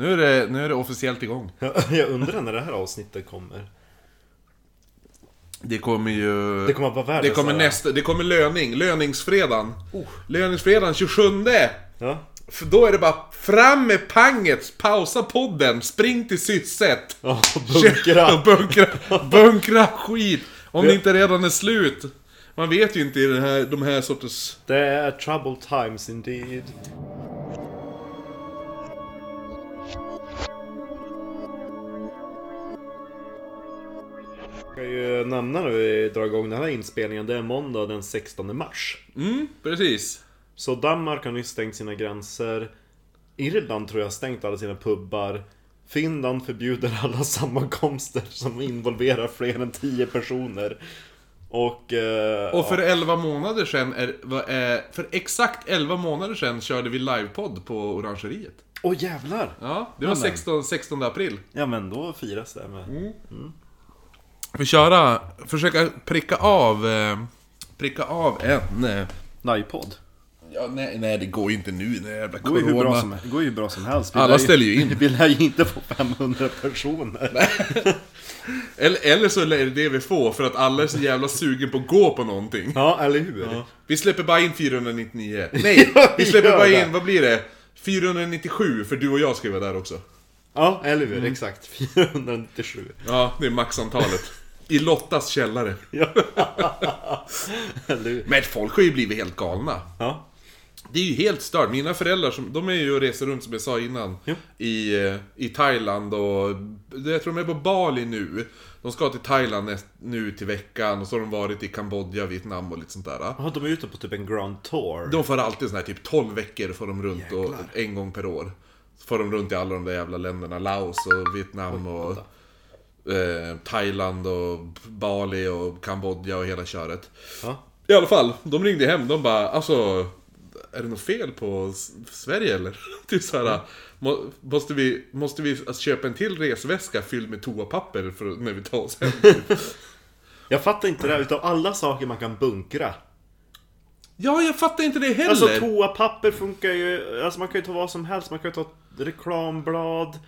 Nu är det, nu är det officiellt igång. Jag undrar när det här avsnittet kommer. Det kommer ju... Det kommer vara världens Det kommer nästa, det kommer löning, löningsfredagen. Löningsfredagen 27. Ja. För då är det bara fram med panget, pausa podden, spring till Sysset. Ja, bunkra. bunkra, bunkra skit. Om det inte redan är slut. Man vet ju inte i den här, de här sorters... Det är troubled times indeed. Kan ju nämna när vi drar igång den här inspelningen, det är måndag den 16 mars. Mm, precis. Så Danmark har nyss stängt sina gränser. Irland tror jag har stängt alla sina pubbar. Finland förbjuder alla sammankomster som involverar fler än 10 personer. Och... Eh, Och för 11 månader sedan, är, är, för exakt 11 månader sedan körde vi livepodd på Orangeriet. Åh jävlar! Ja, det var Nämen. 16, 16 april. Ja men då firas det med. Vi köra, försöka pricka av, eh, pricka av en... Eh, Livepodd. ja, nej, nej, det går ju inte nu när jävla Det går ju hur bra corona. som, det går ju hur bra som helst. Vi Alla lär ställer ju in. Vi lär ju inte få 500 personer. Eller, eller så är det det vi får för att alla är så jävla sugen på att gå på någonting. Ja, eller hur? Vi släpper bara in 499. Nej, Ja, vi släpper gör bara det. in, vad blir det? 497, för du och jag ska vara där också. Ja, eller hur? Exakt. 497. Ja, det är maxantalet. I Lottas källare. Ja. Men folk har ju blivit helt galna. Ja. Det är ju helt stört. Mina föräldrar, som, de är ju och reser runt som jag sa innan. Jo. I, eh, I Thailand och... Jag tror de är på Bali nu. De ska till Thailand näst, nu till veckan och så har de varit i Kambodja, Vietnam och lite sånt där. Ja, de är ute på typ en Grand Tour. De får alltid sån här typ 12 veckor får de runt och, Jäklar. en gång per år. Så får de runt i alla de där jävla länderna. Laos och Vietnam och eh, Thailand och Bali och Kambodja och hela köret. Ja. I alla fall, de ringde hem. De bara alltså... Är det något fel på Sverige eller? Typ såhär, må, måste vi, måste vi alltså, köpa en till resväska fylld med toapapper för, när vi tar oss hem? Jag fattar inte det här, utav alla saker man kan bunkra. ja, jag fattar inte det heller! Alltså toapapper funkar ju, alltså man kan ju ta vad som helst. Man kan ju ta reklamblad.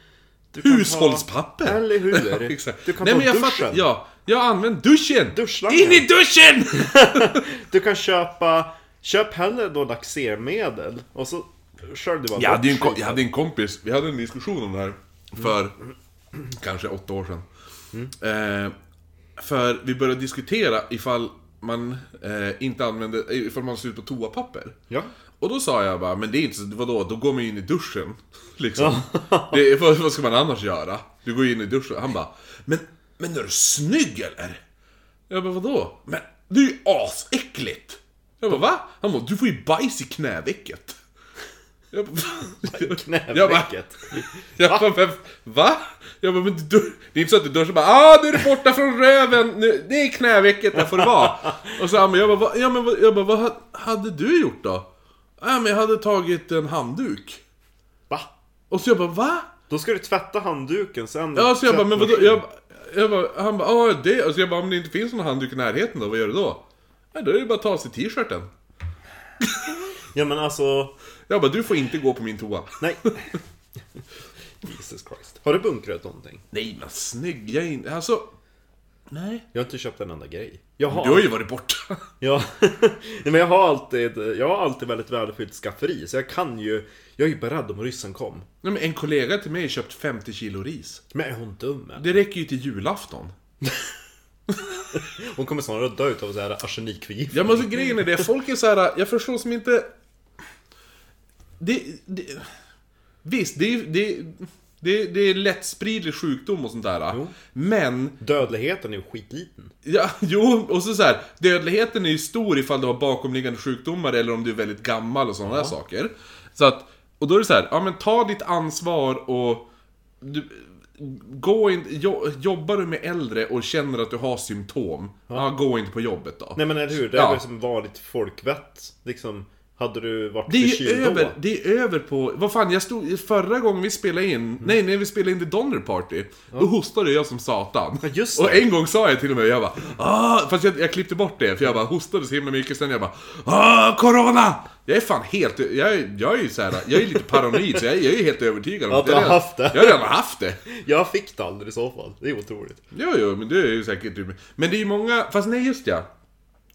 Hushållspapper! Ta, eller Ja, hur? exakt. Du kan Nej, ta men jag duschen. fattar, ja, jag använt duschen! Duschslangen. In i duschen! Du kan köpa, köp hellre då laxermedel. Och så kör du bara Jag hade, en, jag hade en kompis, vi hade en diskussion om det här för kanske åtta år sedan. Eh, för vi började diskutera ifall man eh, inte använde, ifall man slut på toapapper. Ja. Och då sa jag bara, men det är inte så, vadå, då går man ju in i duschen. Liksom. det, vad, vad ska man annars göra? Du går ju in i duschen. Han bara, men, men är du snygg eller? Jag bara, vadå? Men det är ju asäckligt! Jag bara, va? Han bara, du får ju bajs i knävecket. Jag bara, jag bara, Knävecket. jag bara, men, va? Jag bara, men du, det är inte så att du duschar bara ah nu är du borta från röven, nu, det är knävecket, där får det vara. Och så han bara, jag bara, va, ja, men, vad- jag bara, vad ha- hade du gjort då? Ja men jag hade tagit en handduk. Va? Och så jag bara, va? Då ska du tvätta handduken sen. Ja, så jag bara, men vadå? Jag, jag bara, han bara, ja det, och så jag bara, om det inte finns någon handduk i närheten då, vad gör du då? Ja, då är det bara att ta av sig t-shirten. Ja men alltså, Jag bara, du får inte gå på min toa. nej. Jesus Christ. Har du bunkrat någonting? Nej men snygg, jag är inte, alltså... Nej. Jag har inte köpt en enda grej. Jag har, Du har ju varit borta. Ja, Nej, men jag har alltid, jag har alltid väldigt värdefullt skafferi. Så jag kan ju, jag är ju beredd om ryssen kom. Nej, men en kollega till mig har köpt 50 kilo ris. Men är hon dum eller? Det räcker ju till julafton. Hon kommer snarare dö utav så här arsenikförgiftning. Ja men alltså grejen är det, folk är så här. jag förstår som inte... Det... det visst, det är, det, det, det är lättspridlig sjukdom och sånt där. Jo. Men, Dödligheten är ju skitliten. ja, jo, och så, så här, dödligheten är ju stor ifall du har bakomliggande sjukdomar eller om du är väldigt gammal och sådana där saker. Så att, och då är det så här, ja men ta ditt ansvar och... Du, gå in, jo, jobbar du med äldre och känner att du har symptom, ja. gå inte på jobbet då. Nej men eller hur, det är Ja. väl som vanligt folkvett. Liksom, Hade du varit Det är förkyld över, då? det är över på... Vad fan, jag stod... Förra gången vi spelade in... Mm. Nej, när vi spelade in The Donner Party. Då hostade jag som satan. Ja, just och det. en gång sa jag till och med, jag bara ah, Fast jag, jag klippte bort det, för jag bara hostade så himla mycket. Sen jag bara ah, Corona! Jag är fan helt... Jag är, jag är ju såhär, jag är lite paranoid, så jag, jag är helt övertygad om Att du jag har redan- haft det. Jag har redan haft det. Jag fick det aldrig i så fall. Det är otroligt. Jo, jo, men det är ju säkert... Men det är ju många... Fast nej, just ja.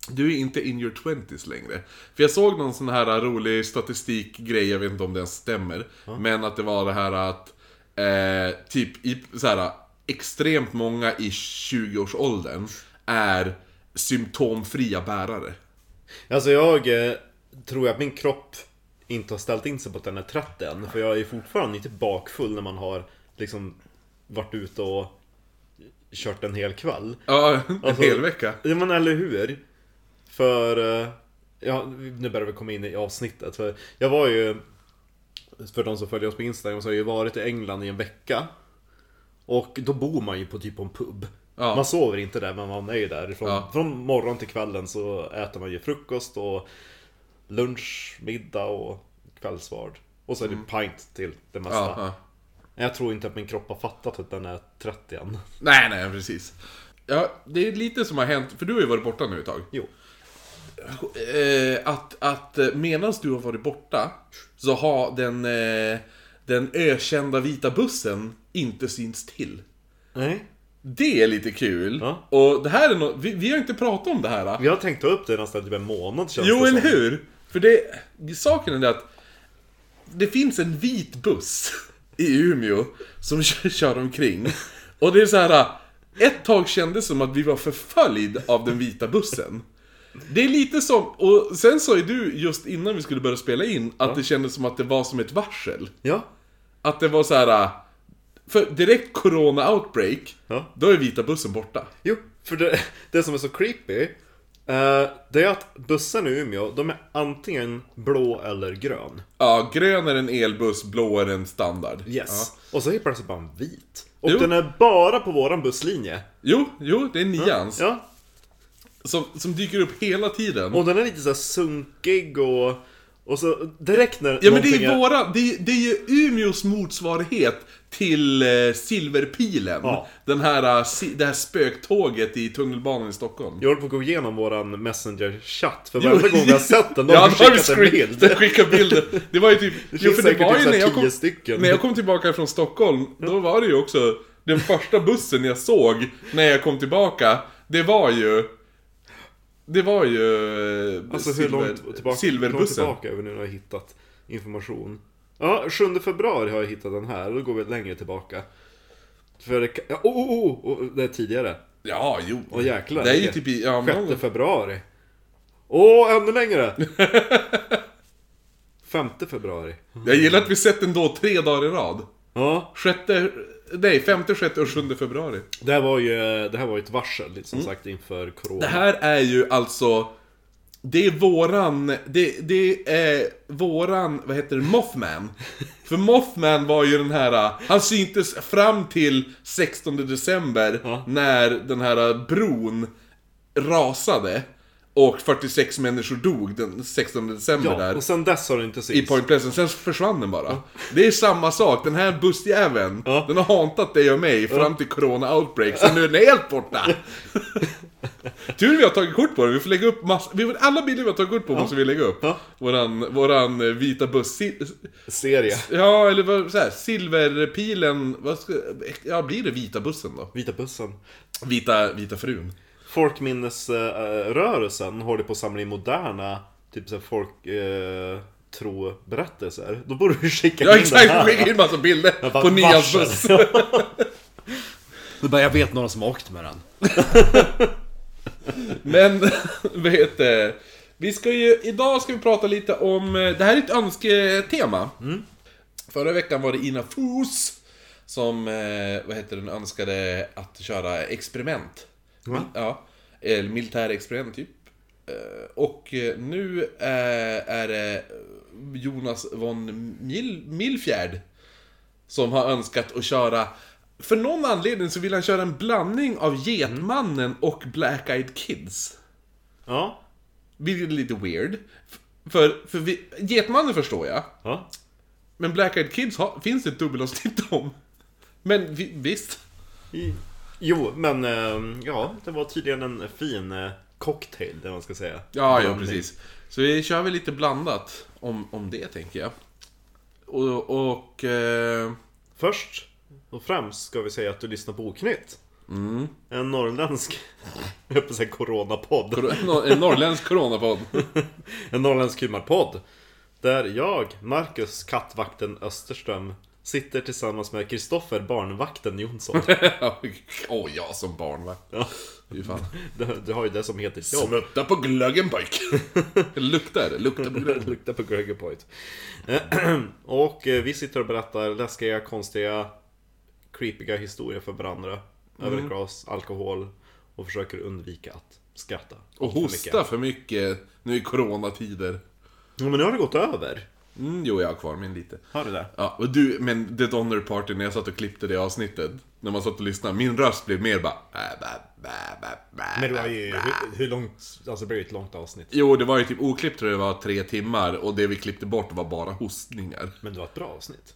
Du är inte in your twenties längre. För jag såg någon sån här rolig statistikgrej, jag vet inte om den stämmer. Men att det var det här att... Eh, typ i så här extremt många i 20-årsåldern är symptomfria bärare. Alltså jag eh, tror att min kropp inte har ställt in sig på att den är 30 än. För jag är fortfarande inte bakfull när man har liksom varit ute och kört en hel kväll. Ja, en Alltså- hel vecka. Ja men eller hur? För, eh, ja nu börjar vi komma in i avsnittet. För jag var ju, för de som följer oss på Instagram så har jag ju varit i England i en vecka. Och då bor man ju på typ en pub. Ja. Man sover inte där men man är ju där. Från, Ja. från morgon till kvällen så äter man ju frukost och lunch, middag och kvällsvard. Och så är det pint till det mesta. Ja. Jag tror inte att min kropp har fattat att den är 30 än. Nej, nej, precis. Ja, det är lite som har hänt, för du har ju varit borta nu ett tag. Jo. Eh, att, att eh, medan du har varit borta så har den, eh, den ökända vita bussen inte synts till. Nej. Det är lite kul. Ja. Och det här är något, vi, vi har inte pratat om det här. Vi har tänkt ta upp det nästan typ en månad känns Jo, det eller som. hur? För det, saken är att det finns en vit buss i Umeå som kör, kör omkring. Och det är så här. Ett tag kändes som att vi var förföljd av den vita bussen. Det är lite som, och sen sa ju du just innan vi skulle börja spela in att det kändes som att det var som ett varsel. Ja. Att det var så här. För direkt corona outbreak, Ja. då är vita bussen borta. Jo, för det, det som är så creepy eh, Det är att bussen i Umeå, de är antingen blå eller grön. Ja, grön är en elbuss, blå är en standard. Yes. Ja. Och så är plötsligt bara en vit. Och Jo. den är bara på våran busslinje. Jo, jo, det är nians. Ja. Som, som dyker upp hela tiden. Och den är lite så här sunkig och... Och så direkt när ja men det är våra, det är, det är ju Umeås motsvarighet till eh, Silverpilen. Ja. Den här, eh, det här spöktåget i tunnelbanan i Stockholm. Jag håller på att gå igenom våran Messenger-chatt För varje gång vi har sett den, då Ja, har skickat en bild. den skickar bilder. Det var ju typ... Det jo, för det var typ ju här när jag, kom, stycken. när jag kom tillbaka från Stockholm, då var det ju också... Den första bussen jag såg när jag kom tillbaka, det var ju... Det var ju... eh, Alltså hur långt tillbaka, hur långt Silverbussen. tillbaka vi nu när jag har hittat information? Ja, 7 februari har jag hittat den här, då går vi längre tillbaka. För det, kan- ja, oh, oh, oh, oh, det är tidigare. Ja, jo. Åh jäklar. Det är ju typ i... Ja, 6 någon, februari. Åh, ännu längre! 5 februari. jag gillar att vi sett den då tre dagar i rad. Ja, Sjätte... Nej, femte, sjätte och sjunde februari. det här var ju, det här var ju ett varsel, lite som sagt, inför corona. Det här är ju alltså... Det är våran... Det, det är våran, vad heter det, Mothman. För Mothman var ju den här... Han syntes fram till 16 december Ja. när den här bron rasade. Och 46 människor dog den 16 december Ja, där. och sen dess har det inte I. Point Pleasant, sen försvann den bara. Det är samma sak, den här bussjäveln, Ja. den har hantat dig och mig fram till Corona Outbreak, så nu är den helt borta! Tur vi har tagit kort på den, vi får lägga upp massor, vi, alla bilder vi har tagit kort på måste vi lägga upp. Ja. Våran, våran eh, vita buss, si, Serie. ja eller vad, så här, silverpilen, vad ska, ja blir det vita bussen då? Vita bussen. Vita, vita frun. Folkminnesrörelsen håller på att samla in moderna typ så folk eh, tro berättelser. Då borde du skicka Ja in exakt, den här. skicka in massa bilder bara, på varsel. buss. Du bara, jag vet några som har åkt med den. Men, vad heter det? Vi ska ju, idag ska vi prata lite om, eh, det här är ett önsketema. Förra veckan var det Ina Fos som, eh, vad heter den, önskade att köra experiment. Va? Ja, eller militär experiment typ. Eh, Och eh, nu eh, är det Jonas von Mil Milfjärd som har önskat att köra för någon anledning så vill han köra en blandning av Getmannen och Black Eyed Kids. Ja. Vilket är lite weird. För, för vi, Getmannen förstår jag. Ja. Men Black Eyed Kids har, finns det ett dubbelavsnitt om. Men vi, visst. I- Jo, men eh, ja, det var tydligen en fin eh, cocktail, det man ska säga. Ja, ja precis. Så vi kör väl lite blandat om, om det, tänker jag. Och... och eh, Först och främst ska vi säga att du lyssnar på Oknytt. En norrländsk, jag höll på säga coronapodd. en norrländsk coronapodd. En norrländsk humorpodd. Där jag, Marcus Kattvakten Österström, sitter tillsammans med Kristoffer Barnvakten Jonsson. Åh, jag som barn va? Ja, Fy fan. du, du har ju det som heter jobb. Smutta på glöggen pojk! Luktar det? Luktar på glöggen. Luktar på Gregor Point. Och eh, vi sitter och berättar läskiga, konstiga, creepiga historier för varandra. Över ett glas alkohol. Och försöker undvika att skratta. Och allt för hosta mycket. för mycket nu i coronatider. Ja, men nu har det gått över. Mm, jo, jag har kvar min lite. Har du det? Ja, och du, men The Donner Party när jag satt och klippte det avsnittet. När man satt och lyssnade, min röst blev mer bara... bä, bä, bä, Men det var ju, hur, hur långt, alltså det blev ett långt avsnitt. Jo, det var ju typ oklippt tror jag det var tre timmar och det vi klippte bort var bara hostningar. Men det var ett bra avsnitt.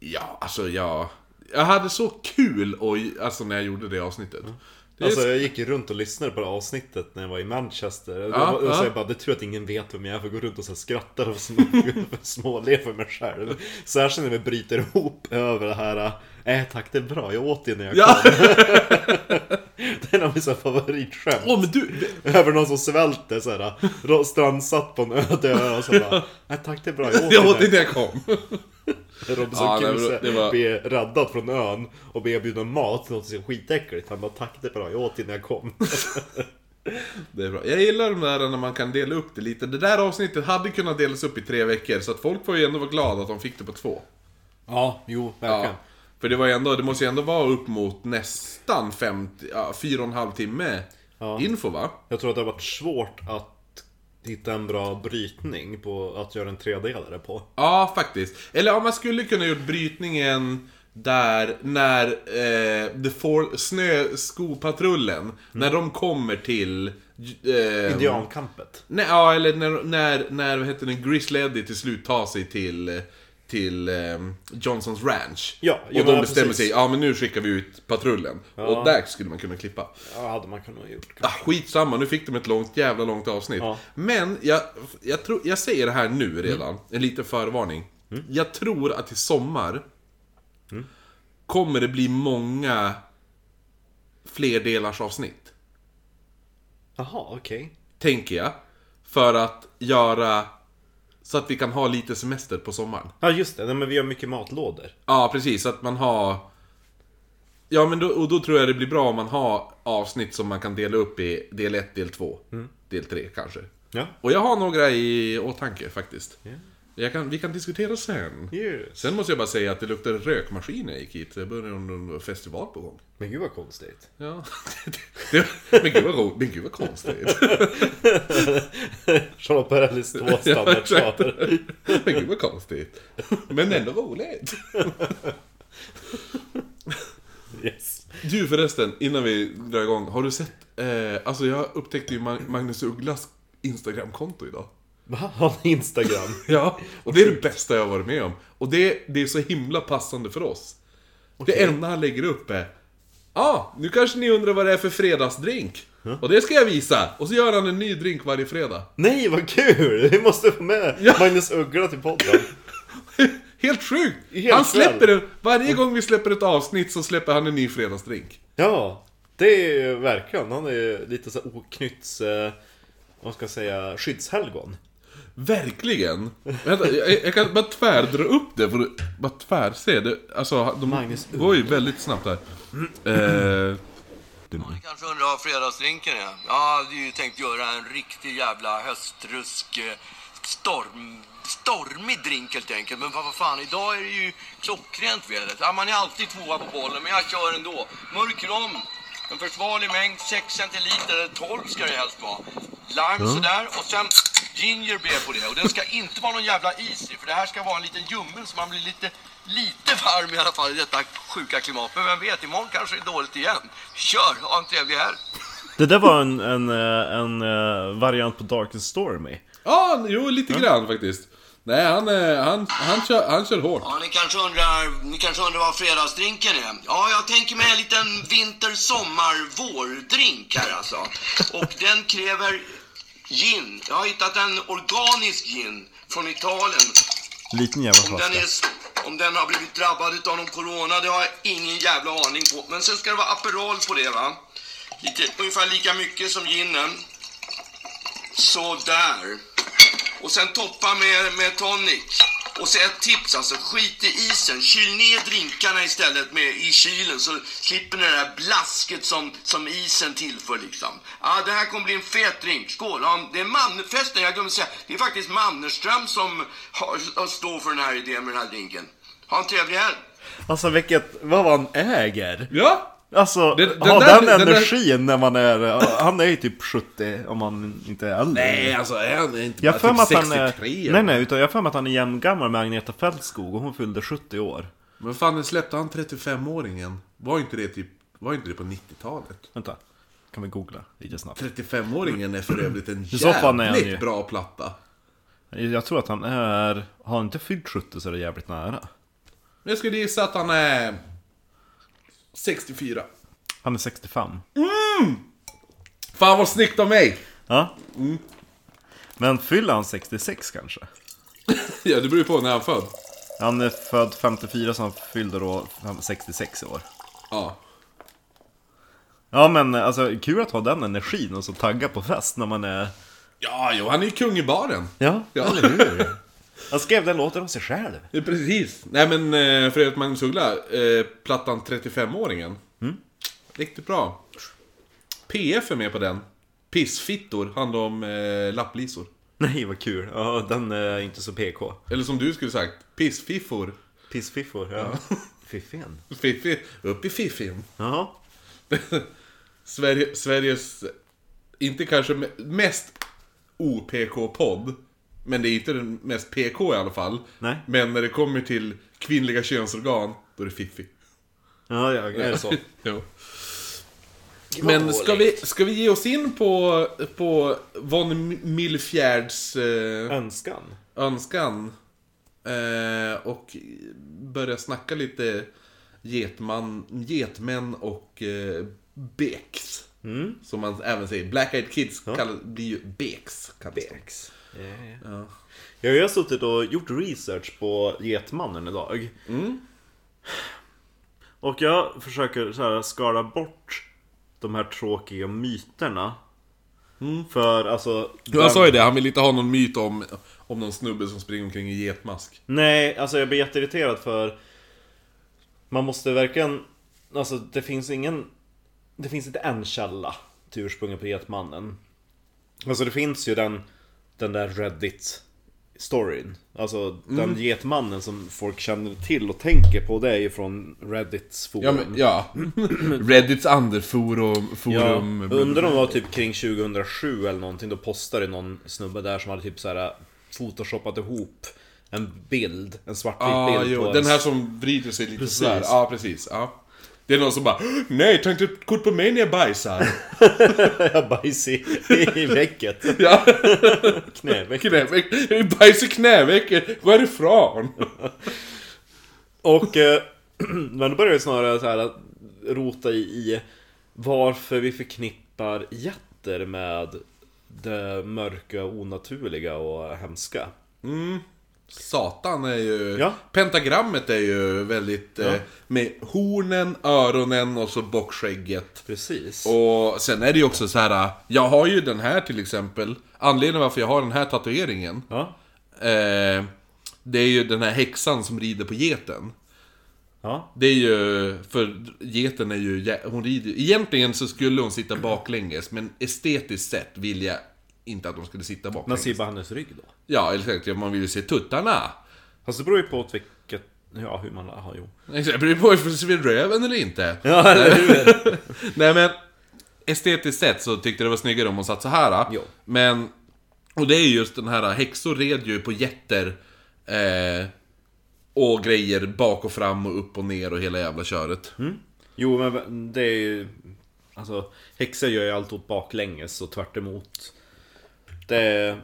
Ja, alltså jag... Jag hade så kul och, alltså när jag gjorde det avsnittet. Är Alltså jag gick ju runt och lyssnade på det avsnittet när jag var i Manchester. Ja, och så ja. jag bara, det tror jag att ingen vet vem jag är för jag går runt och så skrattar och små, småler för mig själv. Särskilt när vi bryter ihop över det här, äh tack det är bra, jag åt det när jag Ja. kom. det är mitt så här favoritskämt. Åh men du! Över någon som svälter såhär, strandsatt på en öde ö och så bara, nej tack det är bra, jag åt Jag det åt det när jag kom. Robinson Ja, Crusoe det var- blir räddad från ön och blir erbjuden mat, något som är skitäckligt. Han bara tack det är bra, jag åt när jag kom. Det är bra. Jag gillar de där när man kan dela upp det lite. Det där avsnittet hade kunnat delas upp i tre veckor, så att folk får ju ändå vara glada att de fick det på två. Ja, jo, Ja. För det var ju ändå, det måste ju ändå vara upp mot nästan 50, ja, fyra och en halv timme Ja. info va? Jag tror att det har varit svårt att hitta en bra brytning på att göra en tredelare på. Ja, faktiskt. Eller om man skulle kunna gjort brytningen där när eh, Four, Snöskopatrullen, när de kommer till... Eh, Indiankampet. Nej, ja, eller när, när, när vad heter det, Grizzly Eddie till slut tar sig till, till ehm, Johnsons Ranch. Ja, och de bestämmer precis. sig, ja men nu skickar vi ut patrullen. Och där skulle man kunna klippa. Ja, hade man kunnat gjort. Ah, skitsamma, nu fick de ett långt, jävla långt avsnitt. Ja. Men, jag, jag, tror, jag säger det här nu redan, en liten förvarning. Jag tror att i sommar kommer det bli många flerdelars avsnitt. Jaha, okej. Tänker jag. För att göra så att vi kan ha lite semester på sommaren. Ja, just det. Nej, men vi har mycket matlådor. Ja, precis. Så att man har... Ja, men då, och då tror jag det blir bra om man har avsnitt som man kan dela upp i del 1, del 2, del 3 kanske. Ja. Och jag har några i åtanke faktiskt. Ja. Jag kan, vi kan diskutera sen. Yes. Sen måste jag bara säga att det luktar rökmaskin när jag gick hit. Det började en festival på gång. Men gud vad konstigt. Ja. det, men, gud vad, men gud vad konstigt. Charlotte Perrellis två exakt. standardsvar. Men gud vad konstigt. Men ändå roligt. yes. Du förresten, innan vi drar igång. Har du sett... Eh, alltså jag upptäckte ju Mag- Magnus Ugglas Instagramkonto idag. Va? Har ni Instagram? Ja, och det är det bästa jag har varit med om. Och det, det är så himla passande för oss. Det enda han lägger upp är Ja, ah, nu kanske ni undrar vad det är för fredagsdrink. Och det ska jag visa. Och så gör han en ny drink varje fredag. Nej, vad kul! Vi måste få med Ja. Magnus Uggla till podden. Helt sjukt! Helt han släpper en, varje gång vi släpper ett avsnitt så släpper han en ny fredagsdrink. Ja, det är verkligen. Han är lite så oknytts... Eh, vad ska jag säga? Skyddshelgon. Verkligen! Vänta, jag, jag kan bara tvärdra upp det för att bara tvärse. Det, alltså, de Magnus går ju väldigt snabbt här. Eh, Ni kanske undrar vad fredagsdrinken är? Ja, jag hade ju tänkt göra en riktig jävla höstrusk eh, storm, stormig drink helt enkelt. Men vad fan, idag är det ju klockrent vädret. Ja, man är alltid tvåa på bollen, men jag kör ändå. Mörk rom, en försvarlig mängd, 6 centiliter, eller 12 ska det helst vara. Lime sådär, och sen ginger beer på det. Och den ska inte vara någon jävla is i, för det här ska vara en liten ljummen så man blir lite, lite varm i alla fall i detta sjuka klimat. Men vem vet, imorgon kanske det är dåligt igen. Kör, ha en trevlig helg! Det där var en, en, eh, en eh, variant på Darkest Stormy. Ja, jo lite grann faktiskt. Nej, han, eh, han, han, kör, han kör hårt. Ja, ni kanske undrar, ni kanske undrar vad fredagsdrinken är? Ja, jag tänker mig en liten vinter, sommar, vårdrink här alltså. Och den kräver gin. Jag har hittat en organisk gin från Italien. Liten jävla Om den, flaska. är, om den har blivit drabbad av någon corona, det har jag ingen jävla aning på. Men sen ska det vara Aperol på det va? Lite, ungefär lika mycket som ginen. Så där. Och sen toppa med, med tonic. Och så ett tips alltså, skit i isen. Kyl ner drinkarna istället med, i kylen så slipper ni det där blasket som, som isen tillför liksom. Ja, det här kommer bli en fet drink. Skål! Ja, det är man, förresten, jag glömde säga, det är faktiskt Mannerström som har, står för den här idén med den här drinken. Ha en trevlig helg! Alltså vilket, vad han äger. Ja, Alltså, Den- den ha den, den energin när man är, han är ju typ 70 om man inte är äldre. Nej, alltså är han inte Jag bara typ att han är... 63? Nej nej, utan jag har för mig att han är jämngammal med Agneta Fältskog och hon fyllde 70 år. Men fan, släppte han 35-åringen? Var inte det typ... Var inte det på 90-talet? Vänta, kan vi googla lite snabbt. 35-åringen är för övrigt en han jävligt bra platta. Jag tror att han är... Har han inte fyllt 70 så är det jävligt nära. Jag skulle gissa att han är... 64. Han är 65. Fan vad snyggt av mig! Ja. Men fyller han 66 kanske? Ja, det beror ju på när han är född. Han är född 54 så han fyllde då 66 år. Ja. Ja men alltså kul att ha den energin och så tagga på fest när man är... Ja, jo, han är ju kung i baren. Ja, Ja. eller hur? Han skrev den låten om sig själv. Ja, precis. Nej men eh, för övrigt Magnus Uggla, eh, plattan 35-åringen. Mm. Riktigt bra. PF är med på den. Pissfittor handlar om eh, lapplisor. Nej vad kul. Ja, den är inte så PK. Eller som du skulle sagt, pissfiffor. Pissfiffor, ja. Fiffen. Fiffi, upp i fiffin. Jaha. Sverige, Sveriges, inte kanske me- mest OPK-podd. Men det är inte den mest PK i alla fall. Nej. Men när det kommer till kvinnliga könsorgan, då är det fiffi. Ja, ja, är det så? Jo. Men ska vi, ska vi ge oss in på, på von Millfjärds eh, Önskan. önskan? Eh, och börja snacka lite getman, getmän och eh, beks. Som man även säger. Black Eyed Kids kallas, blir ju beks. kallas de. Bex. Ja, ja. Jag har suttit och gjort research på Getmannen idag. Och jag försöker så här skala bort de här tråkiga myterna. För alltså... Jag sa ju det, han vill inte ha någon myt om, om någon snubbe som springer omkring i getmask. Nej, alltså jag blir jätteirriterad för Man måste verkligen Alltså det finns ingen Det finns inte en källa till ursprunget på Getmannen Alltså det finns ju den Den där Reddit Storyn Alltså den Getmannen som folk känner till och tänker på Det är ju från Reddits forum Ja, men, ja. Reddits underforum. Ja, Forum, undrar om det var typ kring 2007 eller någonting Då postade någon snubbe där som hade typ så här Photoshoppat ihop En bild, en svartvit Ja, bild jo, på den en här som vrider sig lite Precis. sådär. Ja, precis. Ja. Det är någon som bara Nej, ta inte kort på mig när jag bajsar. Jag bajs i, i vecket. ja, Knäveck. knäveck. Bajs i knävecket. Gå härifrån. Och... eh, Men då börjar jag snarare så här att rota i, i varför vi förknippar jätter med det mörka, onaturliga och hemska. Satan är ju... Ja. Pentagrammet är ju väldigt... Eh, med hornen, öronen och så bockskägget. Precis. Och sen är det ju också så här. Jag har ju den här till exempel. Anledningen varför jag har den här tatueringen. Ja. Eh, det är ju den här häxan som rider på geten. Ja. Det är ju, för geten är ju, hon rider Egentligen så skulle hon sitta baklänges, men estetiskt sett vill jag inte att hon skulle sitta Man baklänges. ser bara hennes rygg då. Ja, exakt. Ja, Man vill ju se tuttarna. Fast det beror ju på vilket... Ja, hur man... Ja, jo. Exakt, det beror på om vi vill röven eller inte. Ja, eller hur? Nej men, estetiskt sett så tyckte det var snyggare om hon satt så här. Jo. Men, och det är ju just den här, häxor red ju på jätter. Eh, och grejer bak och fram och upp och ner och hela jävla köret. Jo, men det är ju... Alltså, häxor gör ju allt åt baklänges och tvärt emot. Det...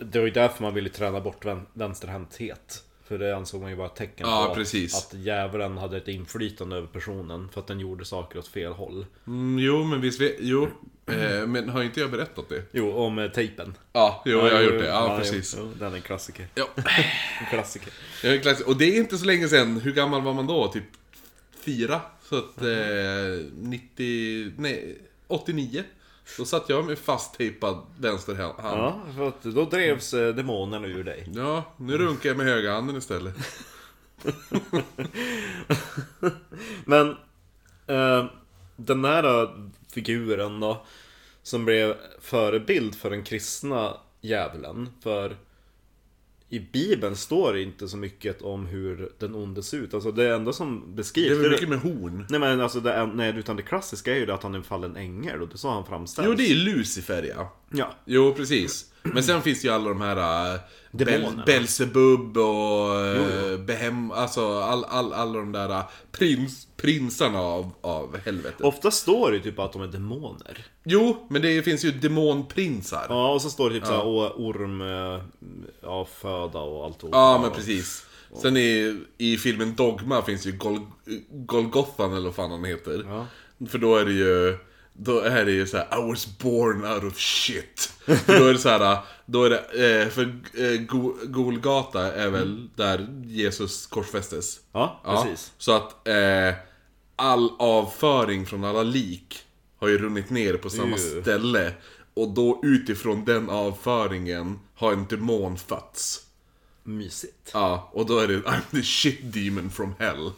Det var ju därför man ville träna bort vän- vänsterhänthet. För det ansåg man ju vara ett tecken Ja, på precis. att djävulen hade ett inflytande över personen. För att den gjorde saker åt fel håll. Mm, jo, men visst. Jo. Eh, men har inte jag berättat det? Jo, om eh, tejpen. Ja, jo, jag har jo, gjort det. Ja, precis. Jo, den är en klassiker. Ja. En klassiker. Jag är klass- Och det är inte så länge sedan. Hur gammal var man då? Typ fyra? Så att... Eh, 90... Nej, 89. Då satt jag med fasttejpad vänster hand. Ja, för att då drevs eh, demonerna ur dig. Ja, nu runkar jag med höga handen istället. Men eh, den här eh, figuren då Som blev förebild för den kristna djävulen För i Bibeln står det inte så mycket om hur den onde ser ut Alltså det enda som Det beskrivs är väl det- mycket med horn. Nej men alltså det, nej, utan det klassiska är ju det att han är en fallen ängel och det så han framställs Jo, det är Lucifer ja. Ja, Jo, precis. Men sen finns ju alla de här... Uh, Bel. Belzebub och uh, Behem... Alltså all, all, alla de där uh, prins, prinsarna av, av helvetet. ofta står det typ att de är demoner Jo, men det finns ju demonprinsar. Ja, Ja, och så står det typ såhär, åh, orm, eh, ja, föda och allt men precis. Sen i, i filmen Dogma finns ju Gol, Golgothan eller vad fan han heter. Ja. För då är det ju... Då är det ju så här, I was born out of shit. För då är det så här, då är det, eh, för eh, Go- Golgata är väl där Jesus korsfästes. Ja, precis. Så att eh, all avföring från alla lik har ju runnit ner på samma Ew. ställe. Och då utifrån den avföringen har en demon fötts. Mysigt. Ja, och då är det I'm the shit demon from hell.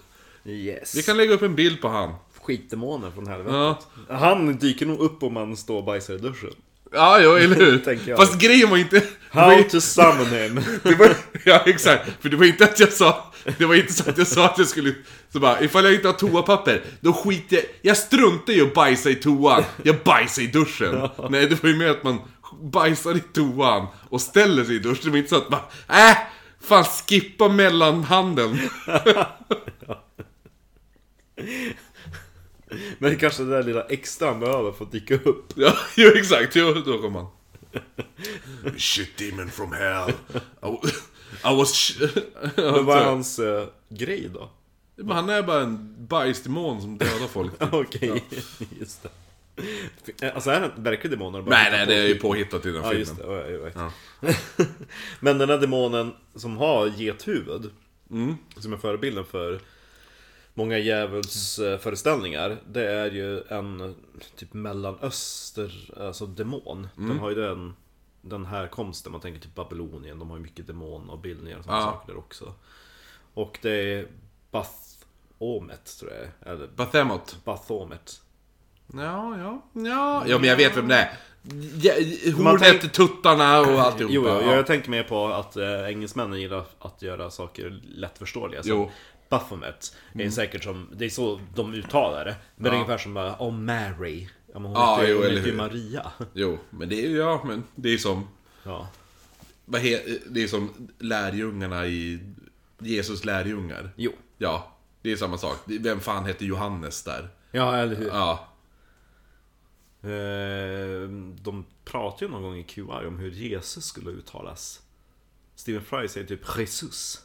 Yes. Vi kan lägga upp en bild på han. Skitdemoner från helvetet. Ja, Han dyker nog upp om man står och bajsar i duschen. ja, ja eller hur? Fast grejen var inte... var How to summon him. Det var, ja exakt, för det var inte att jag sa Det var inte så att jag sa att jag skulle Så bara, ifall jag inte har toapapper Då skiter jag Jag struntar i att bajsa i toan Jag bajsar i duschen Nej det var ju mer att man bajsar i toan Och ställer sig i duschen Det var inte så att man Äh! Fan skippa mellanhanden Men kanske det där lilla extra han behöver för att dyka upp. Ja, jo exakt, jo då kom man Shit demon from hell I, I was... Men vad är hans eh, grej då? Men han är bara en bajsdemon som dödar folk Okej, just det. Alltså är han en verklig demon? eller bara Nej nej, det är ju påhittat i den Ja, just filmen det. Ja, jag vet. Men den här demonen som har gethuvud, Mm. som är förebilden för många djävulsföreställningar, det är ju en typ mellanöster, alltså demon. Mm. Den har ju den, den här konsten, man tänker typ Babylonien, de har ju mycket demonavbildningar och sådana Ja. saker där också. Och det är Bathomet tror jag, eller Bathemot Bathomet. Ja, ja, ja. Ja, men jag vet vem det är. Hornet, tänk- tuttarna och alltihopa. Jo, jo, ja. jag tänker mer på att äh, engelsmännen gillar att göra saker lättförståeliga. Jo. Baphomet är säkert som, det är så de uttalar det. Men det är Ja. ungefär som bara, oh Mary. Ja, men hon Ja, heter, jo, hon heter ju. Maria. Jo, men det är ju, ja, men det är som... Ja. Det är som lärjungarna i... Jesus lärjungar. Jo. Ja, det är samma sak. Vem fan hette Johannes där? Ja, eller hur. Ja. Eh, de pratar ju någon gång i QI om hur Jesus skulle uttalas. Stephen Fry säger typ Jesus.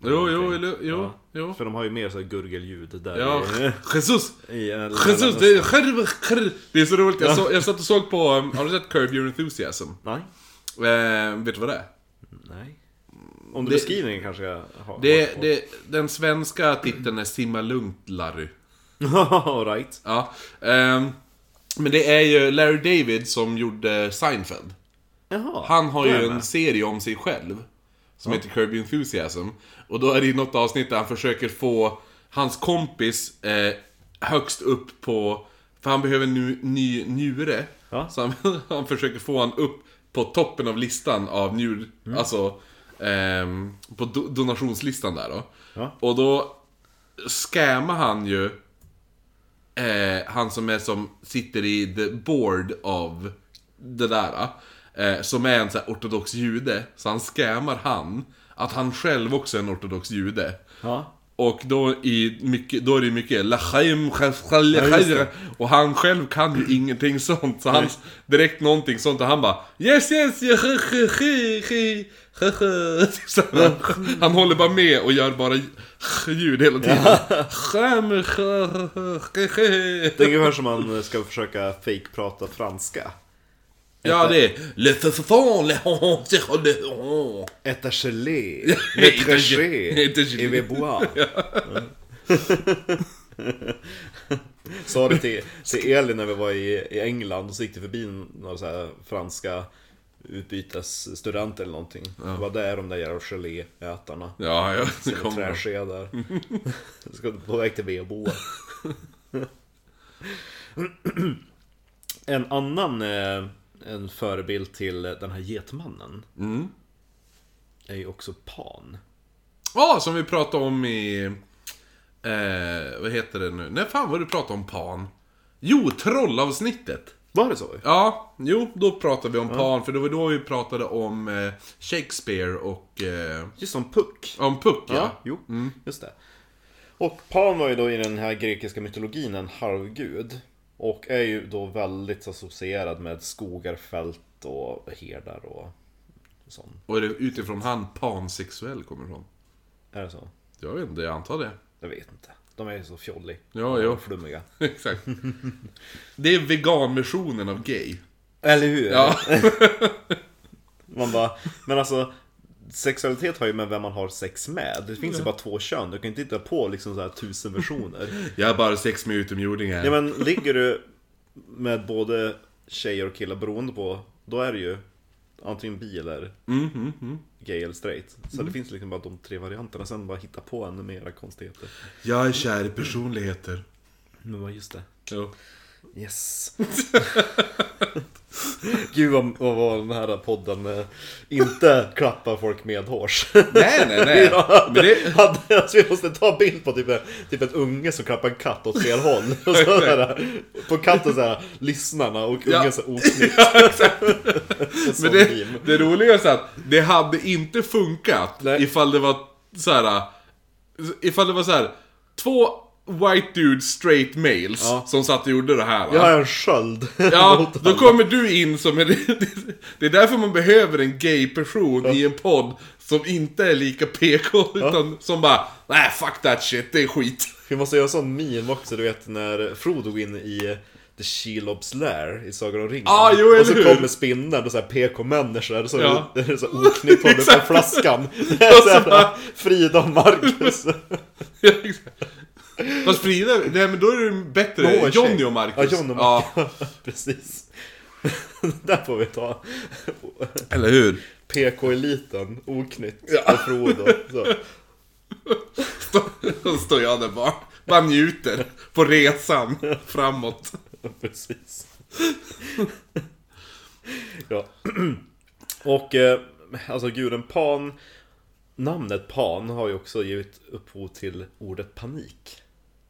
Jo, jo, eller, jo, Ja. jo. För de har ju mer så gurgelljud där Ja, i, Jesus! i en Jesus! Det är, det är så roligt, jag, så, jag satt och såg på, um, har du sett Curb Your Enthusiasm? Nej. Eh, vet du vad det är? Nej. Om du Det- beskriver den kanske jag har Det, det, den svenska titeln är Simma lugnt Larry. Right. Ja. ehm, men det är ju Larry David som gjorde Seinfeld. Jaha. Han har ju en serie om sig själv. Som heter Curb Your Enthusiasm. Och då är det i något avsnitt där han försöker få hans kompis eh, högst upp på... För han behöver en ny, njure. Ja. Så han, han försöker få han upp på toppen av listan av njur... Mm. Alltså... ehm, på do, donationslistan där då. Ja. Och då scammar han ju eh, han som är som sitter i the board av det där. Eh, som är en så ortodox jude. Så han scammar han. Att han själv också är en ortodox jude. Ja. Och då, i mycket, då är det mycket Lachaim, det. Och han själv kan ju ingenting sånt. Så han direkt någonting sånt och han bara Yes yes yes så han, han håller bara med och gör bara ljud hela tiden. Det är ungefär som man ska försöka fake-prata franska. Ja det är Le fefefon, le hon, le hon. Äta gelé, Ja, le gelé. et vi boire. Sa det till, till Elin när vi var i, i England och så gick det förbi några så här franska utbytesstudenter eller någonting. Det var där de där jävla geléätarna. Ja, ja, det Med kommer. träskedar. Ska på väg till vedboa. En annan eh, en förebild till den här getmannen. Mm. Är ju också Pan. Ja, som vi pratade om i... Eh, vad heter det nu? När fan var du pratade om Pan? Jo, trollavsnittet! Var det så? Ja, jo, då pratade vi om Pan, för det var då vi pratade om eh, Shakespeare och... Eh, Just som Puck. om Puck, ja. Ja, jo, just det. Och Pan var ju då i den här grekiska mytologin en halvgud. Och är ju då väldigt associerad med skogar, fält och herdar och sånt. Och är det utifrån han pansexuell kommer ifrån? Är det så? Jag vet inte, jag antar det. Jag vet inte. De är ju så fjolliga. Ja, ja. Flummiga. Exakt. Det är veganversionen av gay. Eller hur? Ja. Man bara, men alltså Sexualitet har ju med vem man har sex med. Det finns ju bara två kön. Du kan inte hitta på liksom så här tusen versioner. Jag har bara sex med utomjordingar. Ja men ligger du med både tjejer och killar beroende på, då är det ju antingen bi eller Mm, gay eller straight. Så det finns liksom bara de tre varianterna. Sen bara hitta på ännu mera konstigheter. Jag är kär i personligheter. Men vad just det. Jo. Yes. Gud vad, vad den här podden inte klappar folk medhårs. Nej, nej, nej. Ja, Men det, hade, alltså, vi måste ta bild på typ, typ en unge som klappar en katt åt fel håll. Och så där, på katten så här, lyssnarna och ungen Ja. så här oknytt. men det, det roliga är så att det hade inte funkat Nej. ifall det var så här. Ifall det var så här. Två white dudes straight males Ja. som satt och gjorde det här. Va? Jag har en sköld. Ja, då kommer du in som en... Det är därför man behöver en gay-person i en podd som inte är lika PK, utan som bara Nej, fuck that shit, det är skit. Vi måste göra en sån meme också, du vet när Frodo går in i The Shelobs Lair i Sagan om ringen. Ah, jo, och så hur? kommer spindeln och så här PK-människor, så Ja. är det så oknytt håller på flaskan. Det Och är så så här, bara- Frida och Marcus. Ja. Fast Frida, nej men då är det bättre Åh, Johnny och Marcus. Ja, Johnny och Ja, Marcus. Precis. Där får vi ta eller hur? PK-eliten, oknytt Ja. och Frodo. Så. Då står jag där bara, bara njuter på resan framåt. Precis. ja. Och eh, alltså guden Pan, namnet Pan har ju också givit upphov till ordet panik.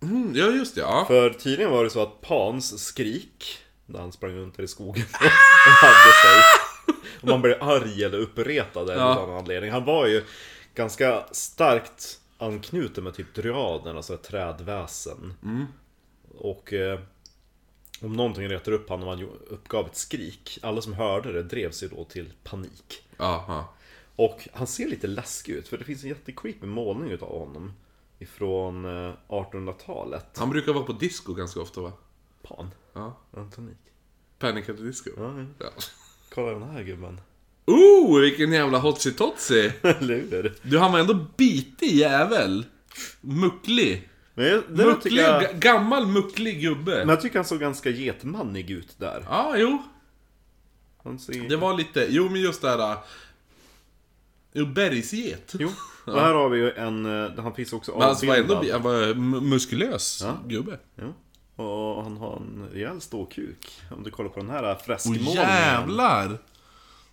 Mm, ja, just det, ja. För tydligen var det så att Pans skrik, när han sprang runt i skogen och hade sig. Och man blev arg eller uppretad eller Ja. av någon anledning. Han var ju ganska starkt anknuten med typ dryaden, alltså ett trädväsen. Och eh, om någonting retar upp honom och han uppgav ett skrik, alla som hörde det drevs ju då till panik. ja. Och han ser lite läskig ut, för det finns en jättecreepy målning utav honom. Ifrån eh, 1800-talet. Han brukar vara på disco ganska ofta va? Pan. Ja. Antonik. Panic at the disco. Ja, ja. Ja. Kolla den här gubben. Oh, vilken jävla hotsie totsie Eller? Du, han var ändå bitig jävel. Mucklig. Men Mucklig, jag, ga- gammal mucklig gubbe. men jag tycker han såg ganska getmannig ut där. Ja, jo. Han ser... Det var lite, jo men just det här... äh, Jo, bergsget. Jo. Och här har vi ju en, eh, han finns också Men alltså var ändå, han var mu- muskulös Ja. gubbe. Ja. Och han har en rejäl ståkuk. Om du kollar på den här Åh freskmålningen. jävlar!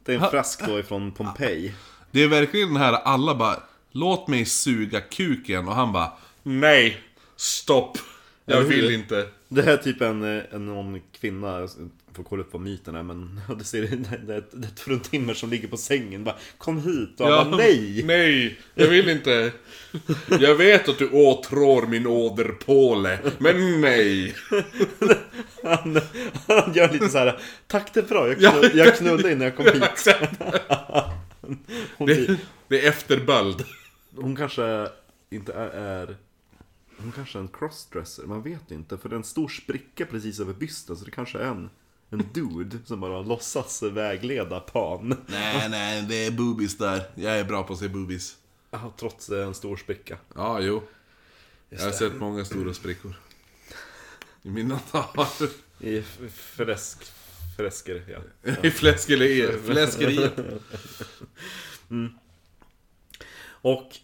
Det är en fresk då ifrån Pompeji. Det är verkligen den här, alla bara Låt mig suga kuken och han bara Nej, stopp. Jag vill inte. Det här är typ en, eh, en någon kvinna, får kolla upp vad myten är men det, ser, det är ett, det är fruntimmer som ligger på sängen bara Kom hit och han bara nej! Nej, jag vill inte. Jag vet att du åtrår min åderpåle, men nej. Han, han gör lite så här. Tack det är bra, jag, Ja. knull, jag knullade innan jag kom hit. Hon, Det, det är efterböld. hon kanske inte är, är Hon kanske är en crossdresser, man vet inte för det är en stor spricka precis över bysten så det kanske är en en dude som bara låtsas vägleda pan. Nej, nej, det är boobies där. Jag är bra på att se boobies. Ja, trots är en stor spricka. Ja, jo. Jag har det. sett många stora sprickor. I mina dagar. I f- fräsk... Fräsker, ja. I fläskeriet. Fläskeriet. Och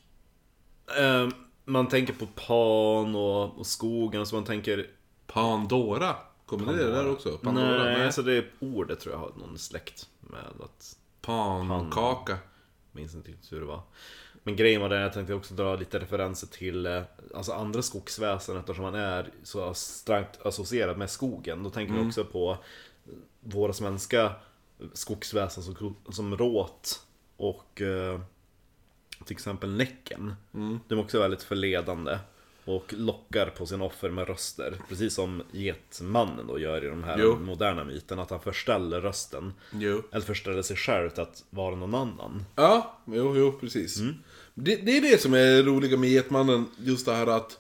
eh, man tänker på pan och, och skogen, så man tänker... Pandora. Kommer det där också? Pandora? nej, alltså det är ordet tror jag har någon släkt med att... Pankaka. Minns inte riktigt hur det var. Men grejen var den, jag tänkte också dra lite referenser till eh, alltså andra skogsväsen eftersom man är så starkt associerad med skogen. Då tänker man också på våra svenska skogsväsen som, som råt och eh, till exempel Näcken. De är också väldigt förledande och lockar på sin offer med röster. Precis som Getmannen då gör i de här Jo. moderna myterna, att han förställer rösten. Jo. Eller förställer sig själv till att vara någon annan. Ja, jo, jo, precis. Det, det är det som är roliga med Getmannen, just det här att...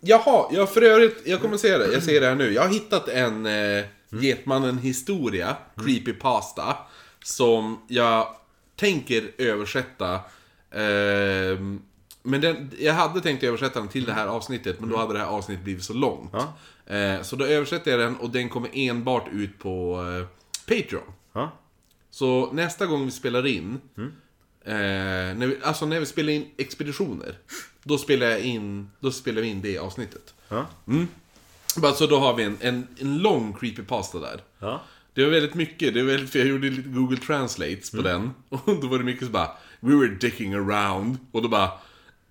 Jaha, jag för övrigt, jag kommer säga det, jag säger det här nu. Jag har hittat en eh, Getmannen-historia, creepypasta, som jag tänker översätta. ehm, men den, jag hade tänkt översätta den till det här avsnittet, men då hade det här avsnittet blivit så långt. Ja. Eh, så då översätter jag den och den kommer enbart ut på eh, Patreon. Ja, Så nästa gång vi spelar in, eh, när vi, alltså när vi spelar in expeditioner, då spelar, jag in, då spelar vi in det avsnittet. ja, Bara så då har vi en, en, en lång creepypasta där. ja. Det var väldigt mycket, det var väldigt, för jag gjorde lite Google Translates på den. Och då var det mycket så bara, we were dicking around. Och då bara,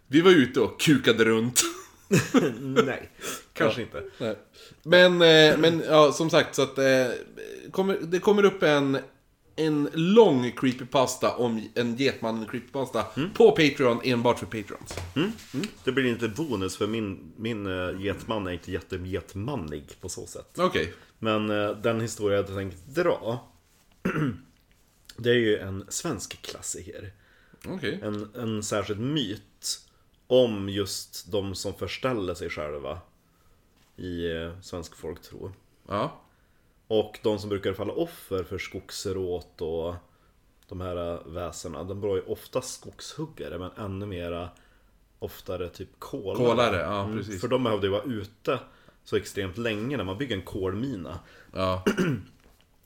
vi var ute och kukade runt. Nej, kanske inte. Nej. Men, eh, men ja, som sagt, så att eh, kommer, det kommer upp en, en lång creepypasta om en Getmannen creepypasta på Patreon enbart för Patrons. Det blir inte bonus för min, min uh, getman är inte jättegetmanlig på så sätt. Okej. Men eh, den historia jag hade tänkt dra Det är ju en svensk klassiker. Okej. En, en särskild myt om just de som förställer sig själva i eh, svensk folktro. Ja. Och de som brukar falla offer för skogsråt och de här äh, väsena, de var ju ofta skogshuggare men ännu mera oftare typ kolare. Kolare, ja precis. För de behövde ju vara ute så extremt länge när man bygger en kolmina. Ja.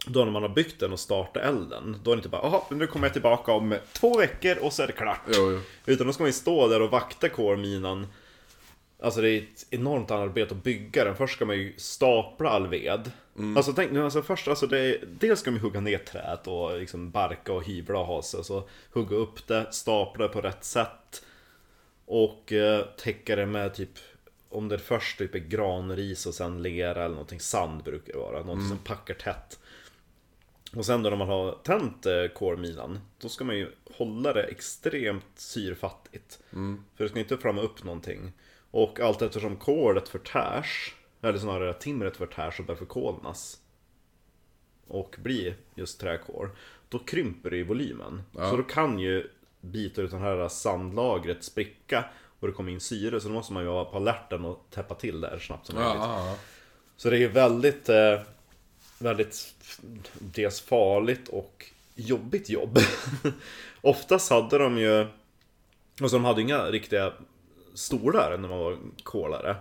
Då när man har byggt den och startat elden, då är det inte bara Jaha, nu kommer jag tillbaka om två veckor och så är det klart. Jo, jo. Utan då ska man ju stå där och vakta kolminan Alltså det är ett enormt arbete att bygga den. Först ska man ju stapla all ved. Alltså tänk nu, alltså först, alltså det är, dels ska man hugga ner träet och liksom barka och hyvla och ha sig. Så hugga upp det, stapla det på rätt sätt. Och eh, täcka det med typ, om det först typ är granris och sen lera eller någonting, sand brukar det vara. Någonting som packar tätt. Och sen då när man har tänt eh, kolminan, då ska man ju hålla det extremt syrfattigt. För det ska inte flamma upp någonting. Och allt eftersom kolet förtärs, eller snarare timret förtärs och börjar förkolnas. Och blir just träkol. Då krymper det i volymen. Så då kan ju bitar utan det här sandlagret spricka och det kommer in syre. Så då måste man ju vara på alerten och täppa till det här snabbt som Ja, möjligt. ja, ja. Så det är väldigt, eh, väldigt dels farligt och jobbigt jobb. Oftast hade de ju, alltså de hade inga riktiga stolar när man var kolare.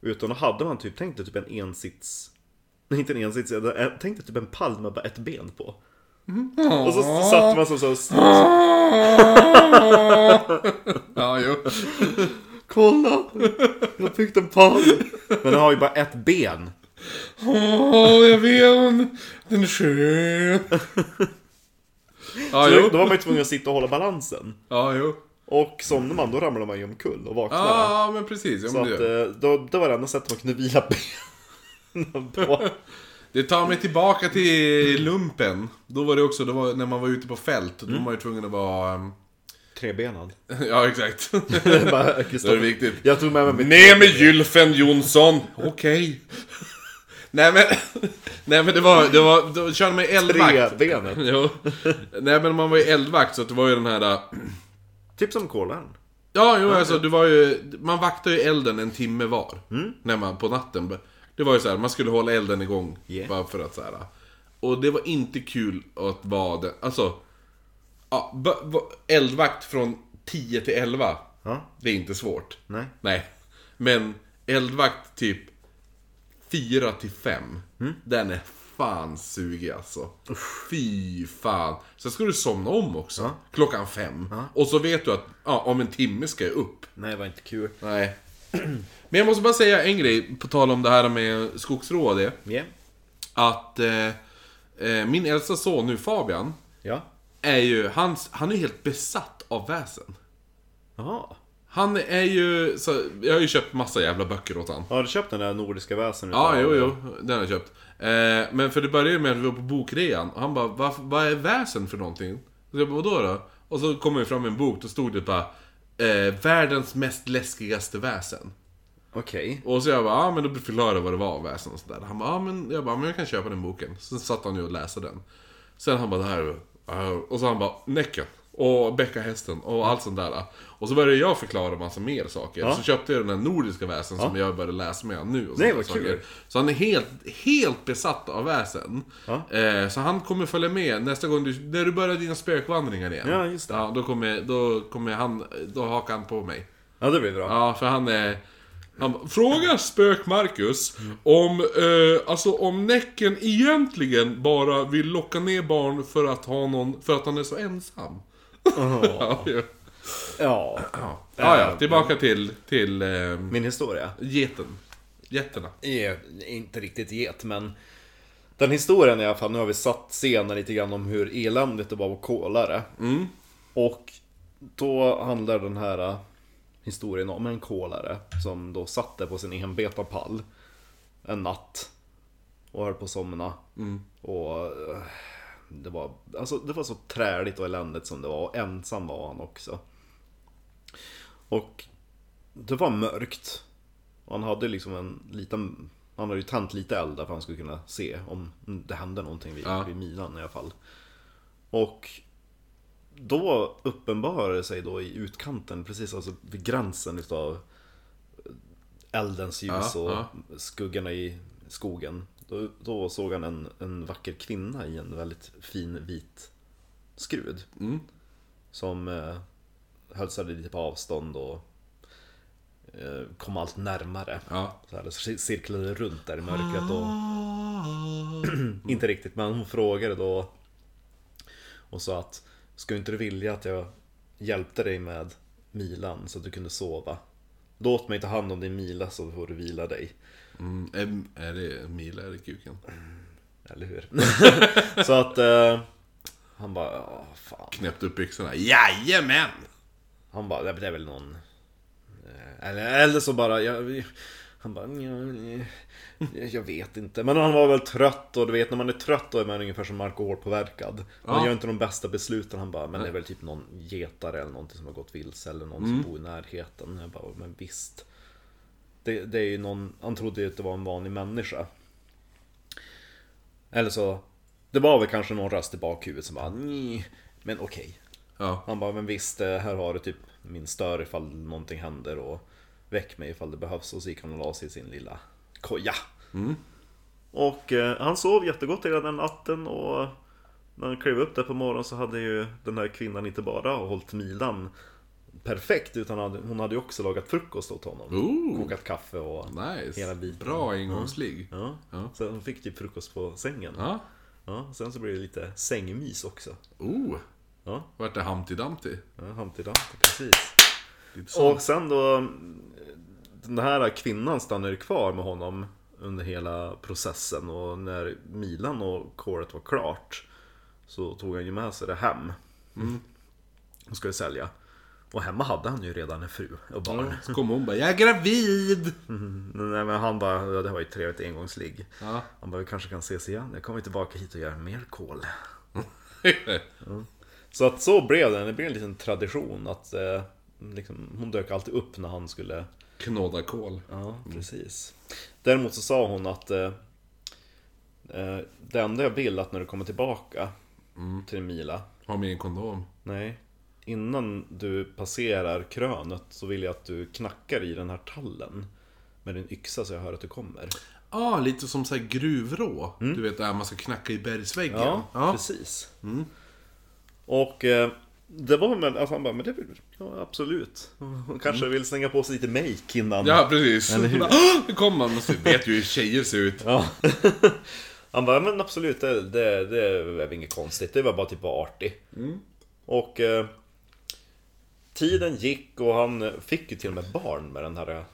Utan då hade man typ, tänk dig typ en ensits, nej inte en ensits, jag tänkte typ en pall med bara ett ben på. Och så satt man som så, Ja, jo. kolla! Jag har byggt en pall! Men den har ju bara ett ben. Åh, jag vet. Den är skön. Ja, jo. då var man ju tvungen att sitta och hålla balansen. Ja, jo. Och somnar man då ramlar man ju omkull och vaknar. Ja, men precis. Ja, Så men att, det, eh, då, det var det enda sättet man kunde vila benen på. det tar mig tillbaka till lumpen. Då var det också, det var när man var ute på fält. Då var man ju tvungen att vara... ehm, Trebenad. Ja, exakt. Det bara, Det är Kristoffer. viktigt. Jag tog med mig mitt... Ner med gylfen Jonsson! Okej. Nej men, nej men det var, det var, då körde man ju eldvakt. Trebenet. Jo. Nej men man var ju eldvakt så det var ju den här... äh, Typ som kolaren. Ja, jo alltså det var ju... Man vaktade ju elden en timme var. När man, på natten. Det var ju så här, man skulle hålla elden igång. Yeah. Bara för att så här. Och det var inte kul att vara det. Alltså... Ja, eldvakt från 10 till 11. Ja. Det är inte svårt. Nej. Nej. Men eldvakt typ 4 till 5. Den är fan sugig alltså. Fy fan. Sen ska du somna om också. Klockan 5. Och så vet du att ja, om en timme ska jag upp. Nej, det var inte kul. Nej. Men jag måste bara säga en grej på tal om det här med skogsrå och det. Yeah. Att eh, eh, min äldsta son nu Fabian. Ja. Är ju, hans, han är helt besatt av väsen. Jaha. Han är ju, så, jag har ju köpt massa jävla böcker åt han. Har du köpt den där nordiska väsen? Ja, jo, jo. Den har jag köpt. Eh, men för det började med att vi var på bokrean. Och han bara, vad, vad är väsen för någonting? Så jag bara, vadå då? Och så kom vi fram med en bok, då stod det bara eh, Världens mest läskigaste väsen. Okej. Och så jag bara, ja men då förklarade jag vad det var väsen och sådär. Han bara, ja men jag bara, men jag kan köpa den boken. Så satt han ju och läste den. Sen han bara, det här. Och så han bara, Näcken. Och Bäckahästen och allt sånt där. Och så började jag förklara massa mer saker. Ja. Så köpte jag den här nordiska väsen som jag började läsa med nu. Och Nej, vad saker. kul. Så han är helt, helt besatt av väsen. Ja. Eh, så han kommer följa med nästa gång du, när du börjar dina spökvandringar igen. Ja, just det. Ja, då kommer, då kommer han, då hakar han på mig. Ja, det blir bra. Ja, för han är... Han bara, Fråga Spök-Marcus om, eh, alltså om Näcken egentligen bara vill locka ner barn för att ha någon, för att han är så ensam. Ja, ja. Ja. ja, ja, tillbaka till, till eh, Min historia. geten. Getterna. Är inte riktigt get, men den historien i alla fall, nu har vi satt scenen lite grann om hur eländigt det var att kolare. Och då handlar den här äh, historien om en kolare som då satt där på sin enbeta pall en natt och höll på att somna. Och äh, det var, alltså, det var så träligt och eländigt som det var, och ensam var han också. Och det var mörkt. Och han hade liksom en liten... Han hade ju tänt lite eld för att han skulle kunna se om det hände någonting vid, Ja. vid minan i alla fall. Och då uppenbarade det sig då i utkanten, precis alltså vid gränsen utav eldens ljus Ja, och ja. skuggorna i skogen. Då, då såg han en, en vacker kvinna i en väldigt fin vit skrud. Mm. Som eh, sig lite på avstånd och eh, kom allt närmare. Ja. Så här, så cirklade runt där i mörkret och inte riktigt, men hon frågade då och sa att Skulle inte du vilja att jag hjälpte dig med milan så att du kunde sova? Låt mig ta hand om din mila så får du vila dig. Mm, är, är det Mila eller kuken? Eller hur? så att eh, han bara, ja fan. Knäppte upp byxorna. Jajamän! Han bara, det är väl någon... eh, Eller, eller så bara, jag, han bara, "Ja, jag vet inte. Men han var väl trött och du vet när man är trött då är man ungefär som alkoholpåverkad. Man Ja. gör inte de bästa besluten. Han bara, men det är väl typ någon getare eller någonting som har gått vilse eller någon som bor i närheten. Jag bara, men visst. Det, det är ju någon, han trodde ju att det var en vanlig människa. Eller så, det var väl kanske någon röst i bakhuvudet som bara, "Nej, men okej. Ja. Han bara, men visst, eh, här har du typ min stör ifall någonting händer och väck mig ifall det behövs. Och så gick han och la sig i sin lilla koja. Och eh, han sov jättegott hela den natten och när han klev upp där på morgonen så hade ju den här kvinnan inte bara hållit milan perfekt utan hon hade ju också lagat frukost åt honom. Ooh. Kokat kaffe och Nice. hela biten. Bra ingångsligg. Ja. Ja. Så han fick typ frukost på sängen. Ja. Ja, sen så blev det lite sängmys också. Oh. Ja, Vart det Humpty Dumpty? ja Humpty Dumpty, precis. Och sen då Den här kvinnan stannade kvar med honom Under hela processen och när Milan och kåret var klart Så tog han ju med sig det hem Och skulle sälja Och hemma hade han ju redan en fru och barn. Så kommer hon bara, jag är gravid! Nej men han bara, ja, det var ju ett trevligt engångsligg. Ja. Han bara, vi kanske kan ses igen. Jag kommer tillbaka hit och gör mer kol. Så att så blev det. Det blev en liten tradition att eh, liksom, hon dök alltid upp när han skulle Knåda kol. Ja, precis. Däremot så sa hon att eh, eh, det enda jag vill att när du kommer tillbaka till Mila, Ha med en kondom. nej, innan du passerar krönet så vill jag att du knackar i den här tallen med din yxa så jag hör att du kommer. Ja, ah, lite som så här gruvrå. Du vet, där man ska knacka i bergsväggen. Ja, ja. precis. Och eh, det var med, alltså han bara, men det vill, ja absolut. Hon kanske vill slänga på sig lite make innan. Ja, precis. Eller hur? Nu kommer man, man vet ju hur tjejer ser ut. Ja. Han bara, men absolut, det, det, det är väl inget konstigt. Det var bara typ artig. Och eh, tiden gick och han fick ju till och med barn med den här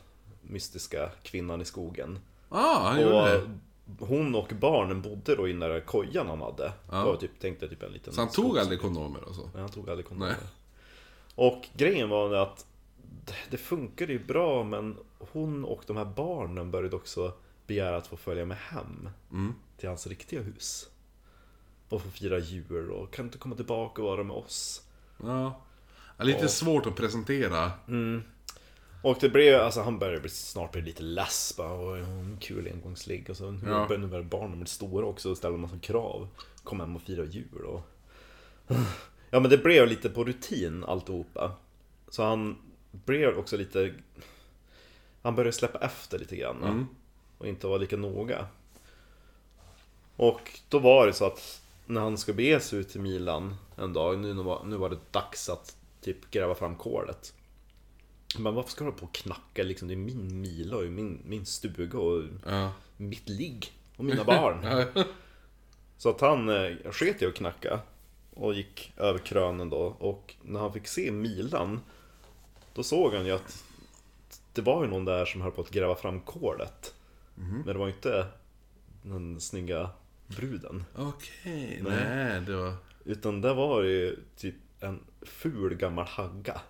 mystiska kvinnan i skogen. Ah, han gjorde Och det. hon och barnen bodde då i den där kojan han hade. Ja. Det var typ, tänkte typ en liten Så han tog skogs- aldrig kondomer och så? Nej, han tog aldrig kondomer. Nej. Och grejen var att det- det funkade ju bra men hon och de här barnen började också begära att få följa med hem Mm. till hans riktiga hus. Och få fira jul och kan inte komma tillbaka och vara med oss. Ja. Ja, Lite svårt att presentera. Och det blev, alltså han började bli, snart bli lite less bara, och en kul engångsligg och så Ja. nu började barnen bli stora också och ställa en massa krav. Kom hem och fira jul och... Ja men det blev lite på rutin alltihopa. Så han blev också lite... Han började släppa efter lite grann. Mm. Och inte vara lika noga. Och då var det så att när han ska bege sig ut till Milan en dag, nu var, nu var det dags att typ gräva fram kolet. Men varför ska du på och knacka liksom? Det är min mila och min, min stuga och Ja. mitt ligg och mina barn. Så att han eh, sket i att knacka och gick över krönen då. Och när han fick se Milan, då såg han ju att det var ju någon där som höll på att gräva fram kolet. Men det var inte den snygga bruden. Okej, nej det var... Utan det var ju typ en ful gammal hagga.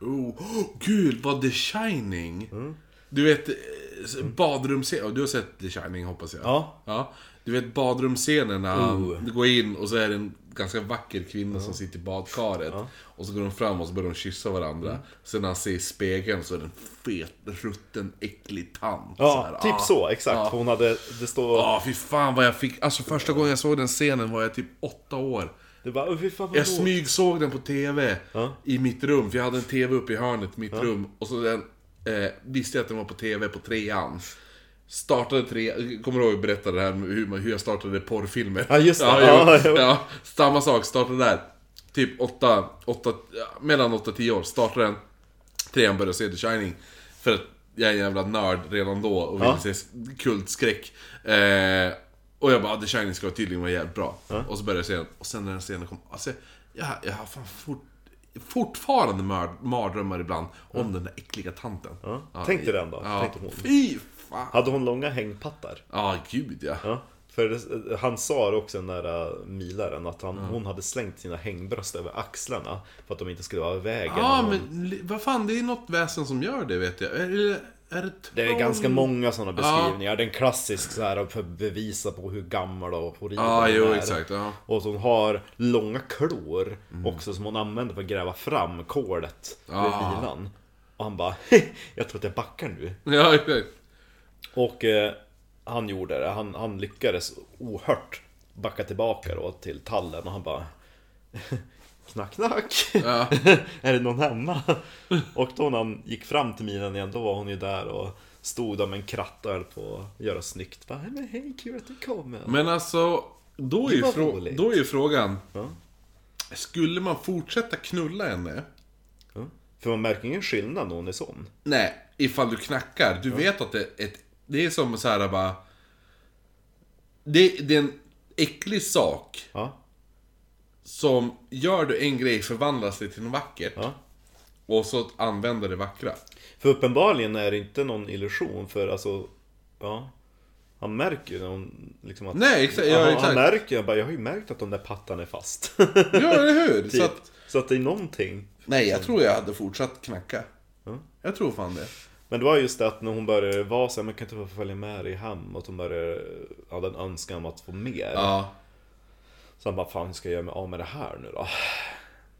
Oh, oh, gud, vad The Shining! Mm. Du vet, eh, badrumsscenen, du har sett The Shining hoppas jag? Ja. ja. Du vet badrumsscenen när han Oh. går in och så är det en ganska vacker kvinna som sitter i badkaret. Och så går de fram och så börjar de kyssa varandra. Mm. Sen när han ser i spegeln så är det en fet, rutten, äcklig tant. Ja, Så typ ah. så, exakt. Ja. Hon hade, det står... Ja, fy fan vad jag fick... Alltså första gången jag såg den scenen var jag typ åtta år. Var, "Åh, fy fan vad Jag roligt." smygsåg den på TV Ja. i mitt rum, för jag hade en TV uppe i hörnet i mitt rum. Och så den, eh, visste jag att den var på TV på trean. Startade tre, kommer du ihåg jag berättade det här hur, hur jag startade porrfilmer? Ja, just det. Ja, Ja, jo, ja. ja, samma sak, startade där. Typ åtta, åtta, ja, mellan 8 och 10 år. Startade den, trean började se The Shining. För att jag är en jävla nörd redan då och ville Ja. se kultskräck. Eh, och jag bara, "Ah, The Shining ska tydligen vara jävligt bra. Och så började jag se den. Och sen när den scenen kom, alltså, jag, jag har fan fort, fortfarande mör, mardrömmar ibland om den där äckliga tanten. Ja. Tänk dig den då, Ja, tänk hon. fy fan. Hade hon långa hängpattar? Ja, gud ja. Ja. För det, han sa det också den där äh, milaren att han, hon hade slängt sina hängbröst över axlarna för att de inte skulle vara i vägen. Ja, hon- men vad fan, det är något väsen som gör det vet jag. Är, är det Det är ganska många sådana beskrivningar. Det är en klassisk så här för att bevisa på hur gammal och horribel Ja, den jo, är. exakt. Ja. Och hon har långa klor Mm. också som hon använder för att gräva fram kolet vid Ah. milan. Och han bara, jag tror att jag backar nu. Ja, exakt. Och eh, han gjorde det. Han, han lyckades ohört backa tillbaka då till tallen och han bara Knack knack! Ja. är det någon hemma? och då när han gick fram till milen igen då var hon ju där och stod där med en kratta och höll på att göra snyggt. Bara, men hej, kul att du kommer. Men alltså, då är, ju frå- då är ju frågan. Ja. Skulle man fortsätta knulla henne? Ja. För man märker ingen skillnad när hon är sån. Nej, ifall du knackar. Du vet att det är ett... Det är som så här bara... Det, det är en äcklig sak Ja, som gör du en grej förvandlas det till något vackert. ja. Och så använder det vackra. För uppenbarligen är det inte någon illusion för alltså, ja. Han märker ju när hon liksom att... Nej, exakt, ja, han, exakt. han märker, jag bara, jag har ju märkt att de där pattarna är fast. Ja, eller hur? Typ. Så att, Så att det är någonting. Nej, jag tror jag hade fortsatt knacka. Jag tror fan det. Men det var just det att när hon började vara så här, men kan inte få följa med dig hem? Och att hon började, hade en önskan om att få mer. Ja. Så han bara, fan hur ska jag göra mig av med det här nu då?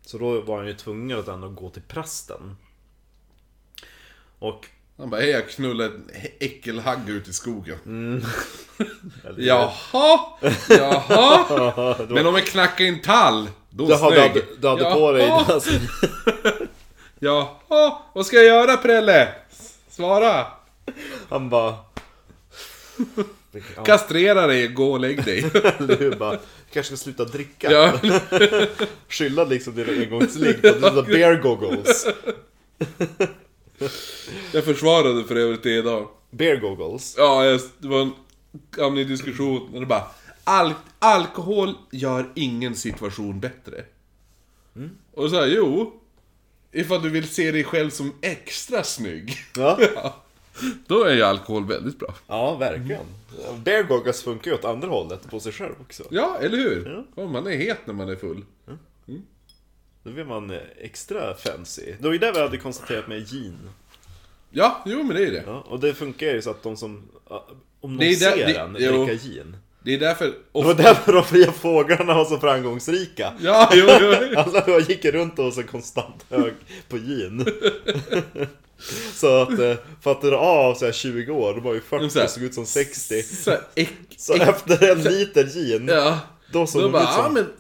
Så då var han ju tvungen att ändå gå till prästen. Och... Han bara, hej jag knullade en äckelhagga ut i skogen. eller- Jaha, jaha. Men om jag knackar i en tall, då hade, snygg. du, du hade på dig... Alltså, Jaha, vad ska jag göra Prelle? Svara. han bara... Ja, Kastrera dig, gå och lägg dig. hur? Bara, kanske ska sluta dricka. Ja. Skylla liksom dina engångsligg på dina bear goggles. Jag försvarade för övrigt det idag. Bear goggles. Ja, jag, det var en gammal diskussion när det bara Al Alkohol gör ingen situation bättre. Och så här, jo. Ifall du vill se dig själv som extra snygg. Ja. Ja, Då är ju alkohol väldigt bra. ja, verkligen. Bear goggles funkar ju åt andra hållet på sig själv också. Ja, eller hur? Ja, man är het när man är full. Då blir man eh, extra fancy. Det var ju det vi hade konstaterat med gin. Ja, jo men det är det. Ja, och det funkar ju så att de som... Om Det de är där- ser det- en jo. dricka gin. Det är därför... Det var Ofta... därför de fria fåglarna var så framgångsrika. Ja, jo, jo. Alla gick runt och var så konstant hög på gin. så att eh, för att dra av så här 20 år, de var ju 40 Så här- och såg ut som 60. Så äck, Så äck, efter en liter gin, Ja. då såg Då bara, ut ja som... men...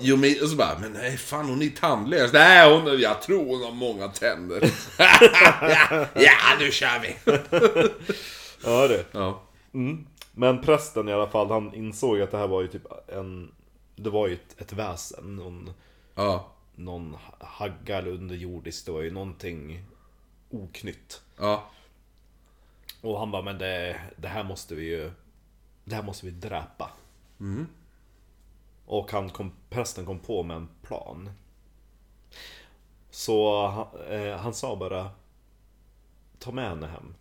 Jo men, och så bara, men nej fan hon är tandlös. Nej hon, jag tror hon har många tänder. ja, ja, nu kör vi. Ja, det. Ja. Men prästen i alla fall, han insåg att det här var ju typ en... Det var ju ett, ett väsen, någon, Ja. någon hagga eller underjordiskt, det var ju någonting oknytt. Ja. Och han bara, men det, det här måste vi ju... Det här måste vi dräpa. Och han kom, prästen kom på med en plan. Så han, eh, han sa bara Ta med henne hem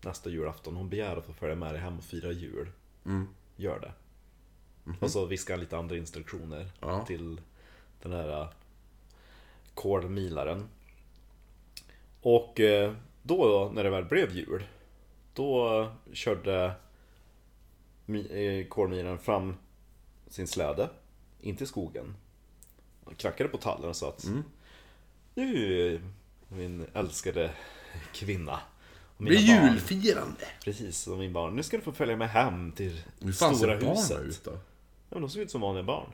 nästa julafton. Hon begär att få följa med dig hem och fira jul. Gör det. Och så viskade han lite andra instruktioner Ja. till den här eh, kolmilaren. Och eh, då när det väl blev jul Då körde eh, kolmilaren fram sin släde In till skogen och Knackade på tallen och sa att Nu min älskade kvinna Det blir mina barn." julfirande. Precis, och min barn. Nu ska du få följa med hem till Hur fan stora ser barnen huset. ut då? Ja, de såg ut som vanliga barn.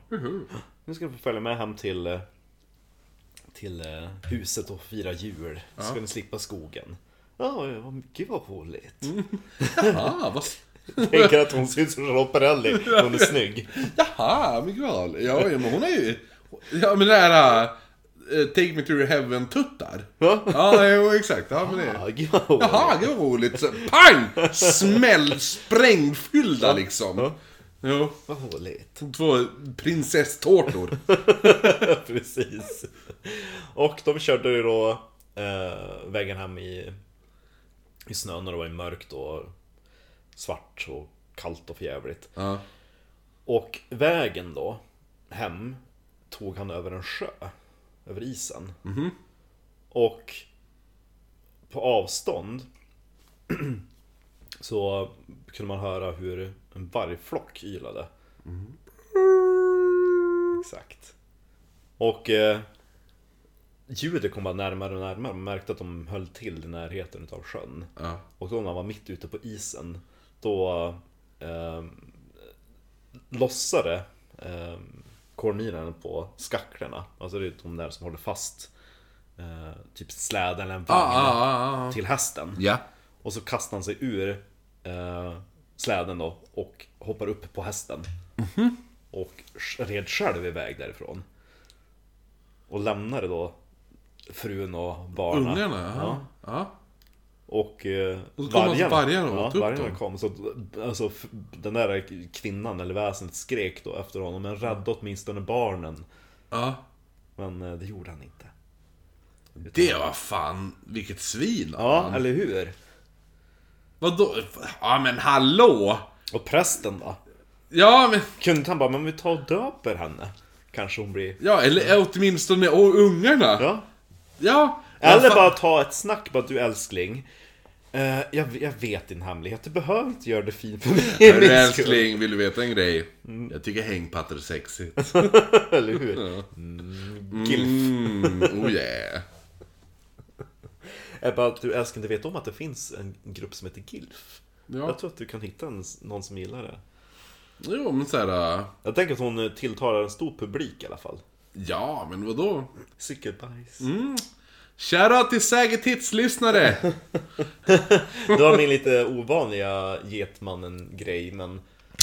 Nu ska du få följa med hem till, eh, till eh, huset och fira jul. Så ska ni slippa skogen. Ja, gud vad roligt. Jaha, vad... Tänker att hon ser ut som Charlotte Perrelli. Hon är snygg. Jaha, men gud. Ja, ja, men hon är ju... Ja, men det här... eh, Take me to heaven-tuttar. Ja, jo, exakt. Ja, men det... Ja, gud vad roligt. Jaha. Så, pang! Smäll, sprängfyllda liksom. Ja. Jo. Vad roligt. Två prinsesstårtor. Precis. Och de körde ju då eh, vägen hem i, i snön och det var ju mörkt och svart och kallt och förjävligt. Ja. Och vägen då, hem, tog han över en sjö. Över isen. Och på avstånd så kunde man höra hur en vargflock ylade. Exakt. Och eh, ljudet kom bara närmare och närmare. Man märkte att de höll till i närheten utav sjön. Ja. Och då när man var mitt ute på isen, då eh, lossade eh, kornmilen på skacklorna. Alltså det är de där som håller fast eh, typ släden eller en Ah, vagn ah, ah, ah. till hästen. Ja. Och så kastar han sig ur eh, släden då och hoppar upp på hästen. Mhm. Och red själv iväg därifrån. Och lämnade då frun och barnen. Ungarna, Ja. ja. Och, eh, Och så kom alltså vargarna och ja, upp vargarna dem. kom. Så alltså, den där kvinnan eller väsendet skrek då efter honom. Men rädda åtminstone barnen. ja. Men eh, det gjorde han inte. Det var fan, vilket svin Ja, han. eller hur? Vadå? Ja men hallå! Och prästen då? Ja men... Kunde han bara, men vi tar och döper henne? kanske hon blir. Ja, eller åtminstone ungarna. Ja. Ja. Eller Ja, bara ta ett snack bara du älskling. eh, jag, jag vet din hemlighet, du behöver inte göra det fint för mig. Hörru min skull." älskling, vill du veta en grej? Mm. Jag tycker hängpattor är sexigt. Eller hur? Mm, Gilf. Mm, oh yeah. Bara, du älskling, du vet om att det finns en grupp som heter Gilf? Ja. Jag tror att du kan hitta en, någon som gillar det. Jo, men såhär... äh, Jag tänker att hon eh, tilltalar en stor publik i alla fall. Ja, men vadå? Cykelbajs. Mm. Shoutout till Säger Tits-lyssnare! Det var min lite ovanliga Getmannen-grej, men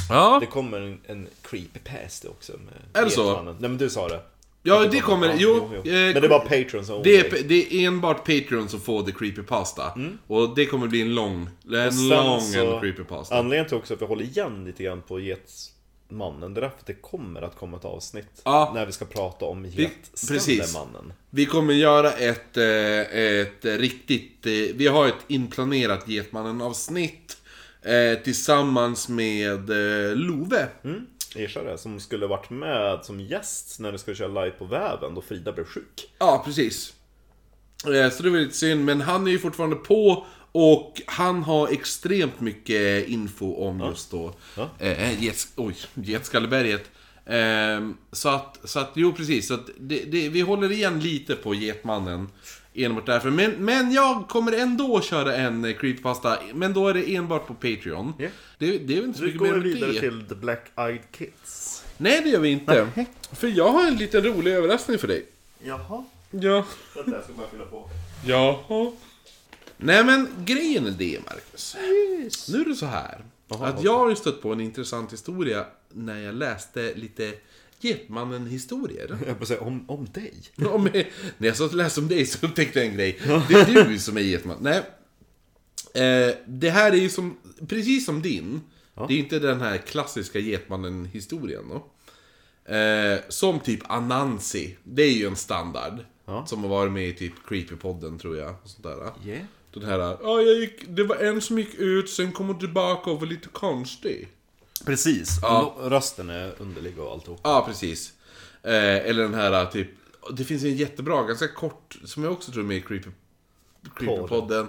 Ja, det kommer en, en creepypasta också med Är det så? Nej men du sa det. Ja det kommer... Jo, eh, Men det var Patreon som det är, det är enbart Patreon som får The Creepypasta. Och det kommer bli en lång, en Mm. Lång så- Creepypasta. Anledningen till också att vi håller igen lite grann på Getmannen, det är därför att det kommer att komma ett avsnitt Ja. när vi ska prata om precis. Getskalemannen. Vi kommer göra ett, eh, ett riktigt... eh, Vi har ett inplanerat Getmannen-avsnitt. Eh, tillsammans med Love. Mm. Det, som skulle varit med som gäst när vi skulle köra live på väven då Frida blev sjuk. Ja, precis. Eh, Så det var lite synd, men han är ju fortfarande på och han har extremt mycket info om just då Ja. eh, Gets, oj, Getskalleberget. Eh, så att, så att, jo precis, så att det, det, vi håller igen lite på Getmannen. Enbart därför. Men, men jag kommer ändå köra en eh, creepypasta, men då är det enbart på Patreon. Ja. Det, det är väl inte så mycket går mer vi än vidare det. till The Black Eyed Kids. Nej, det gör vi inte. För jag har en liten rolig överraskning för dig. Jaha. Ja. Vänta, jag ska bara fylla på. Jaha. Nej men grejen är det Marcus. Nu är det så här. Jaha, att jag har ju stött på en intressant historia när jag läste lite Getmannen-historier. Jag bara säga om, om dig. Om, när jag satt och läste om dig så upptäckte jag en grej. Det är du som är Getman. Nej. Eh, det här är ju som, precis som din. Det är inte den här klassiska Getmannen-historien då. Eh, som typ Anansi. Det är ju en standard. Ja. Som har varit med i typ Creepypodden tror jag. Och sånt där. Yeah. Den här, ja jag gick, det var en som gick ut, sen kom hon tillbaka och var lite konstig. Precis. Ja. Rösten är underlig och alltihop. Ja, precis. Eh, eller den här typ, det finns en jättebra, ganska kort, som jag också tror är med i Creepy, Creepypodden.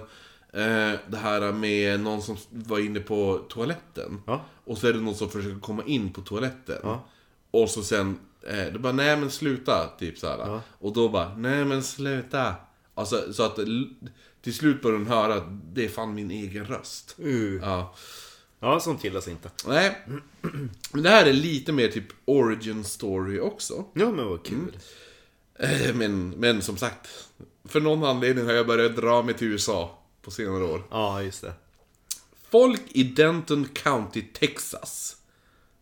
Eh, det här med någon som var inne på toaletten. Ja. Och så är det någon som försöker komma in på toaletten. Ja. Och så sen, eh, det bara nej men sluta, typ så. Ja. Och då bara, nej men sluta. Alltså, så att till slut börjar hon höra att det är fan min egen röst. Uh. Ja. Ja, sånt gillas inte. Nej. Men det här är lite mer typ origin story också. Ja, men vad kul. Eh, Men, men som sagt, för någon anledning har jag börjat dra mig till USA på senare år. Ja, just det. Folk i Denton County, Texas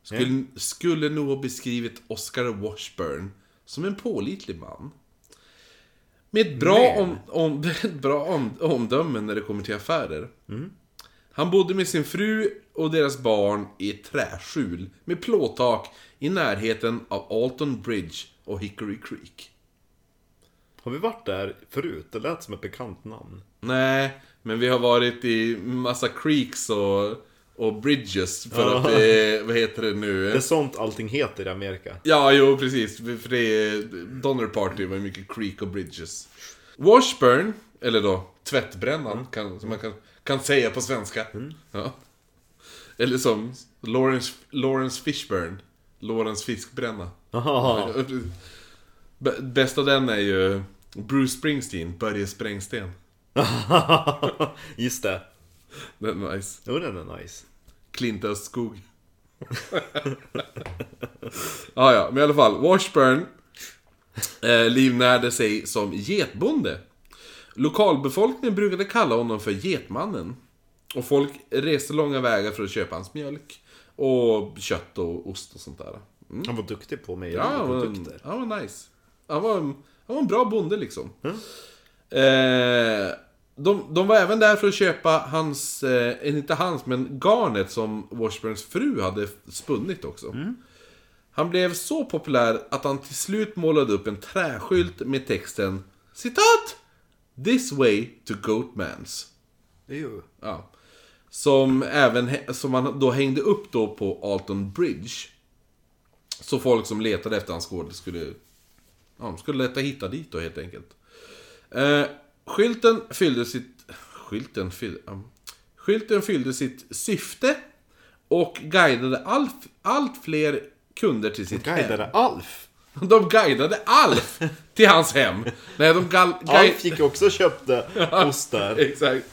skulle, skulle nog ha beskrivit Oscar Washburn som en pålitlig man. Med ett bra, om, om, ett bra om, omdöme när det kommer till affärer. Han bodde med sin fru och deras barn i ett träskjul med plåttak i närheten av Alton Bridge och Hickory Creek. Har vi varit där förut? Det lät som ett bekant namn. Nej, men vi har varit i massa creeks och, och bridges för att det är, vad heter det nu? Det är sånt allting heter i Amerika. Ja, jo precis. För det är, Donner Party var mycket creek och bridges. Washburn, eller då tvättbrännan, kan, som man kan, kan säga på svenska. Ja. Eller som Lawrence, Lawrence Fishburne, Lawrence Fiskbränna. Bäst av den är ju Bruce Springsteen, Börje Sprängsten. Just det. Den är nice. Jo, den är nice. Clint Östskog. ja, ja, men i alla fall. Washburn eh, livnärde sig som getbonde. Lokalbefolkningen brukade kalla honom för Getmannen. Och folk reste långa vägar för att köpa hans mjölk. Och kött och ost och sånt där. Mm. Han var duktig på Ja, han var, mejeriprodukter. nice. Han var, en- han var en bra bonde liksom. Eh, de, de var även där för att köpa hans, eh, inte hans, men garnet som Washburns fru hade spunnit också. Han blev så populär att han till slut målade upp en träskylt med texten Citat! This way to Goatmans. Jo. Ja. Som även, som man då hängde upp då på Alton Bridge. Så folk som letade efter hans gård skulle... Ja, de skulle lätta hitta dit då helt enkelt. Eh, skylten fyllde sitt... Skylten fyllde... ja. skylten fyllde sitt syfte och guidade allt, allt fler kunder till sitt hem. Guidade Alf. De guidade Alf till hans hem. Nej, de gal, guide, Alf gick också och köpte ost där. Exakt.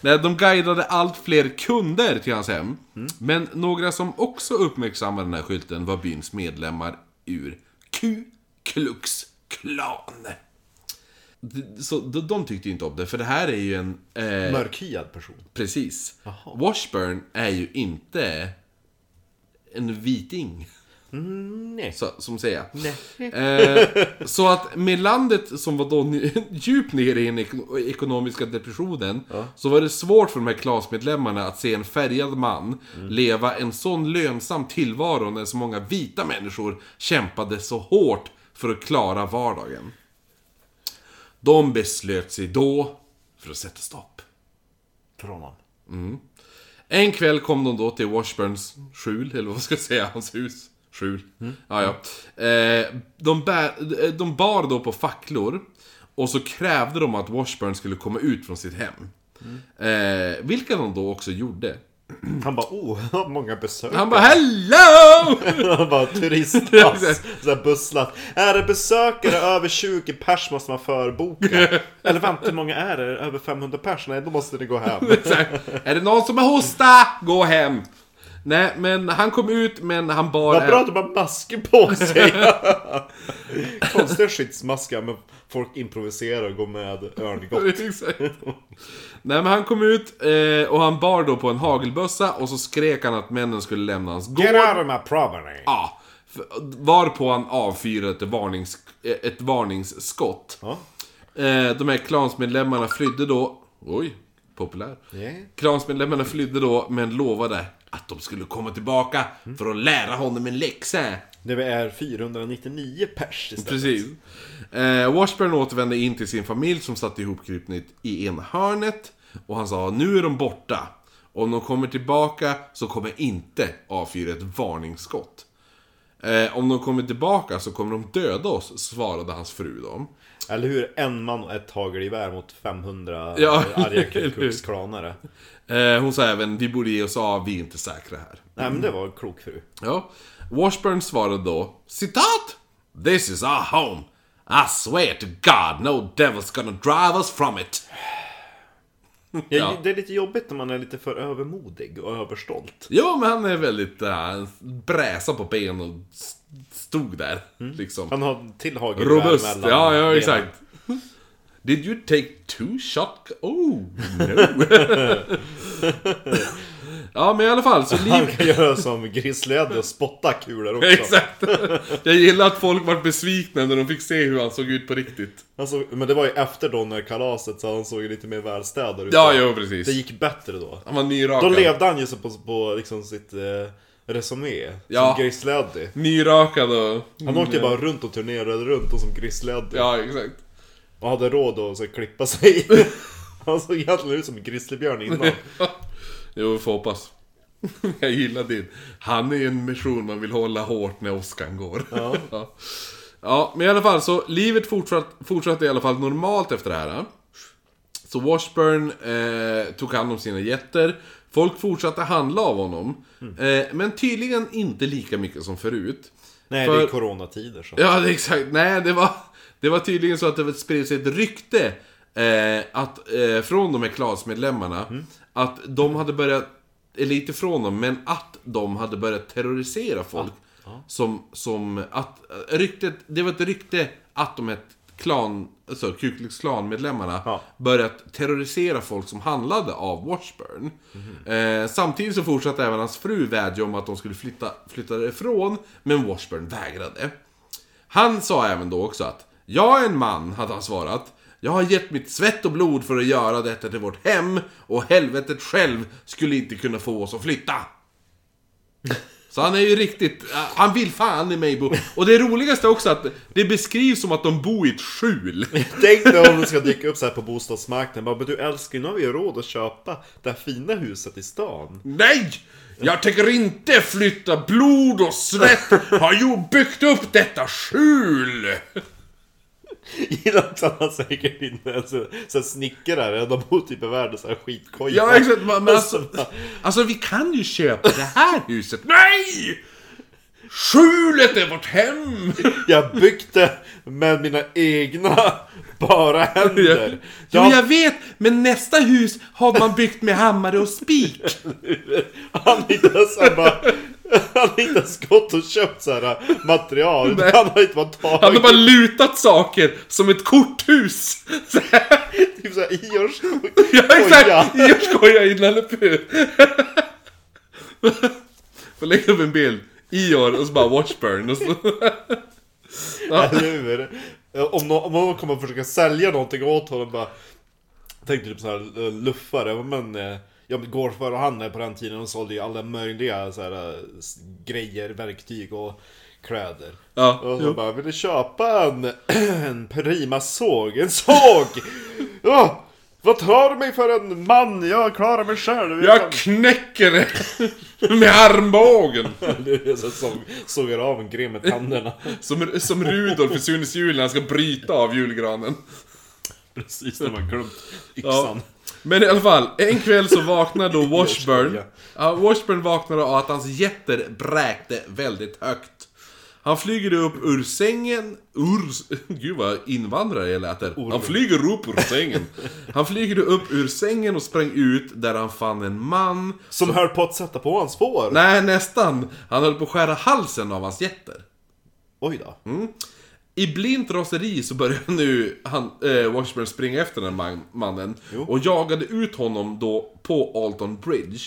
Nej, de guidade allt fler kunder till hans hem. Men några som också uppmärksammade den här skylten var byns medlemmar ur Ku Klux Klan. Så de, tyckte inte om det, för det här är ju en... Eh, Mörkhyad person. precis. Washburn är ju inte en viting. Nej. Så, som säger. Nej. Eh, så att med landet som var då djupt nere i den ek- ekonomiska depressionen Så var det svårt för de här klasmedlemmarna att se en färgad man leva en sån lönsam tillvaro när så många vita människor kämpade så hårt för att klara vardagen. De beslöt sig då för att sätta stopp. För honom. En kväll kom de då till Washburns skjul, eller vad ska jag säga, hans hus. Skjul. Ja, ja. Eh, de, bär, eh, de bar då på facklor. Och så krävde de att Washburn skulle komma ut från sitt hem. Eh, vilka de då också gjorde. Han bara oh, många besök. Han bara HELLO! Han bara turistpass. Såhär busslapp. Är det besökare över 20 pers måste man förboka. Eller vänta, hur många är det? Över 500 pers? Nej, då måste ni gå hem. Är det någon som har hosta? Gå hem! Nej, men han kom ut, men han bar... Vad bra att de har masker på sig. Konstiga skyddsmasker, men folk improviserar och går med örngott. Exakt. Nej men han kom ut eh, och han bar då på en hagelbössa och så skrek han att männen skulle lämna hans gård. Get out of my property! Ja. Varpå han avfyrade ett, varnings, ett varningsskott. Ja. Eh, de här klansmedlemmarna flydde då... Oj, populär. Yeah. Klansmedlemmarna flydde då, men lovade att de skulle komma tillbaka för att lära honom en läxa. Det är 499 pers istället. Precis. Eh, Washburn återvände in till sin familj som satt ihopkrypnet i ena hörnet. Och han sa, nu är de borta. Om de kommer tillbaka så kommer jag inte avfyra ett varningsskott. Eh, om de kommer tillbaka så kommer de döda oss, svarade hans fru då. Eller hur? En man och ett hagelgevär mot 500 Ja, arga hur? Eh, hon sa även, vi borde ge oss av, vi är inte säkra här. Nej men det var en klok fru. Ja. Washburn svarade då, citat! This is our home. I swear to God, no devil's gonna drive us from it. Ja, Ja. Det är lite jobbigt när man är lite för övermodig och överstolt. Jo, men han är väldigt äh, bräsa på ben och stod där. Liksom. Han har till hagelgevär Robust. Ja, ja, benen. Did you take two shot? Oh, no. ja, men i alla fall, så Han liv... kan göra som Grizzly Eddie och spotta kulor också. Exakt. Jag gillar att folk var besvikna när de fick se hur han såg ut på riktigt. Alltså, men det var ju efter Donner-kalaset så han såg lite mer välstädad ut. Ja, jo, Det precis. gick bättre då. Han var nyrakad. Då levde han ju så på, på liksom sitt eh, resumé. Ja. Som Grizzly Eddie. Nyrakad och... Han åkte ju bara runt och turnerade runt och som Grizzly Eddie. Ja, exakt. Och hade råd att så, klippa sig. han såg egentligen ut som en grizzlybjörn innan. Jo, vi får hoppas. Jag gillar din. Han är ju en mission man vill hålla hårt när åskan går. Ja. ja. Ja, men i alla fall så livet fortsatt, fortsatte i alla fall normalt efter det här. Så Washburn eh, tog hand om sina jätter. Folk fortsatte handla av honom. Eh, men tydligen inte lika mycket som förut. Nej, För- det är coronatider så. Ja, det är exakt. Nej, det var, det var tydligen så att det spred sig ett rykte eh, att, eh, från de här klasmedlemmarna att de hade börjat, eller inte från dem, men att de hade börjat terrorisera folk. Som, som att, eh, ryktet, det var ett rykte att de här klan, alltså Ku Klux Klan-medlemmarna Ja. börjat terrorisera folk som handlade av Washburn. Eh, samtidigt så fortsatte även hans fru vädja om att de skulle flytta, flytta ifrån, men Washburn vägrade. Han sa även då också att Jag är en man, hade han svarat. Jag har gett mitt svett och blod för att göra detta till vårt hem och helvetet själv skulle inte kunna få oss att flytta. Så han är ju riktigt, han vill fan i mig bo. Och det roligaste också att det beskrivs som att de bor i ett skjul. Tänk dig om det ska dyka upp så här på bostadsmarknaden. Bara, men du älskling, nu har vi ju råd att köpa det här fina huset i stan. Nej! Jag tänker inte flytta blod och svett har ju byggt upp detta skjul! Gillar också att han säkert inte ens är så här snickrare. De bor typ i världens så här skitkoja. Ja exakt, men alltså, alltså vi kan ju köpa det här huset. Nej! Skjulet är vårt hem! Jag byggde med mina egna bara händer. Jo Jag jag vet, men nästa hus har man byggt med hammare och spik. Han har inte ens han bara, Han har inte ens gått och köpt så här material. Nej. Han har inte bara tagit Han har bara lutat saker som ett korthus. Så här. typ såhär Iors Ja exakt, jag skojar i Nalle Puh. Får lägga upp en bild. Ior och så bara Watchburn och så. Eller hur? Om någon, om någon kommer att försöka sälja någonting åt honom bara Tänk typ såhär uh, luffare, men eh, jag går för han på den tiden och sålde ju alla möjliga så här, eh, grejer, verktyg och kläder. Ja, och så jo. bara, vill du köpa en, en Prima-såg? En såg! Ja, vad tar du mig för en man? Jag klarar mig själv. Jag knäcker det med armbågen. Jag så såg, sågar av en gren med tänderna. Som, som Rudolf i Sunes jul när han ska bryta av julgranen. Precis när man glömt Ja. yxan. Men i alla fall, en kväll så vaknar då Washburn. Ja, Washburn vaknar av att hans jätter bräkte väldigt högt. Han flyger upp ur sängen, ur... Gud vad invandrare jag lät där. Han flyger upp ur sängen. Han flyger upp ur sängen och sprang ut där han fann en man. Som höll på att sätta på hans får. Nej, nästan. Han höll på att skära halsen av hans jätter. Oj då. I blint raseri så började nu han, eh, Washburn springa efter den man, mannen Jo. och jagade ut honom då på Alton Bridge.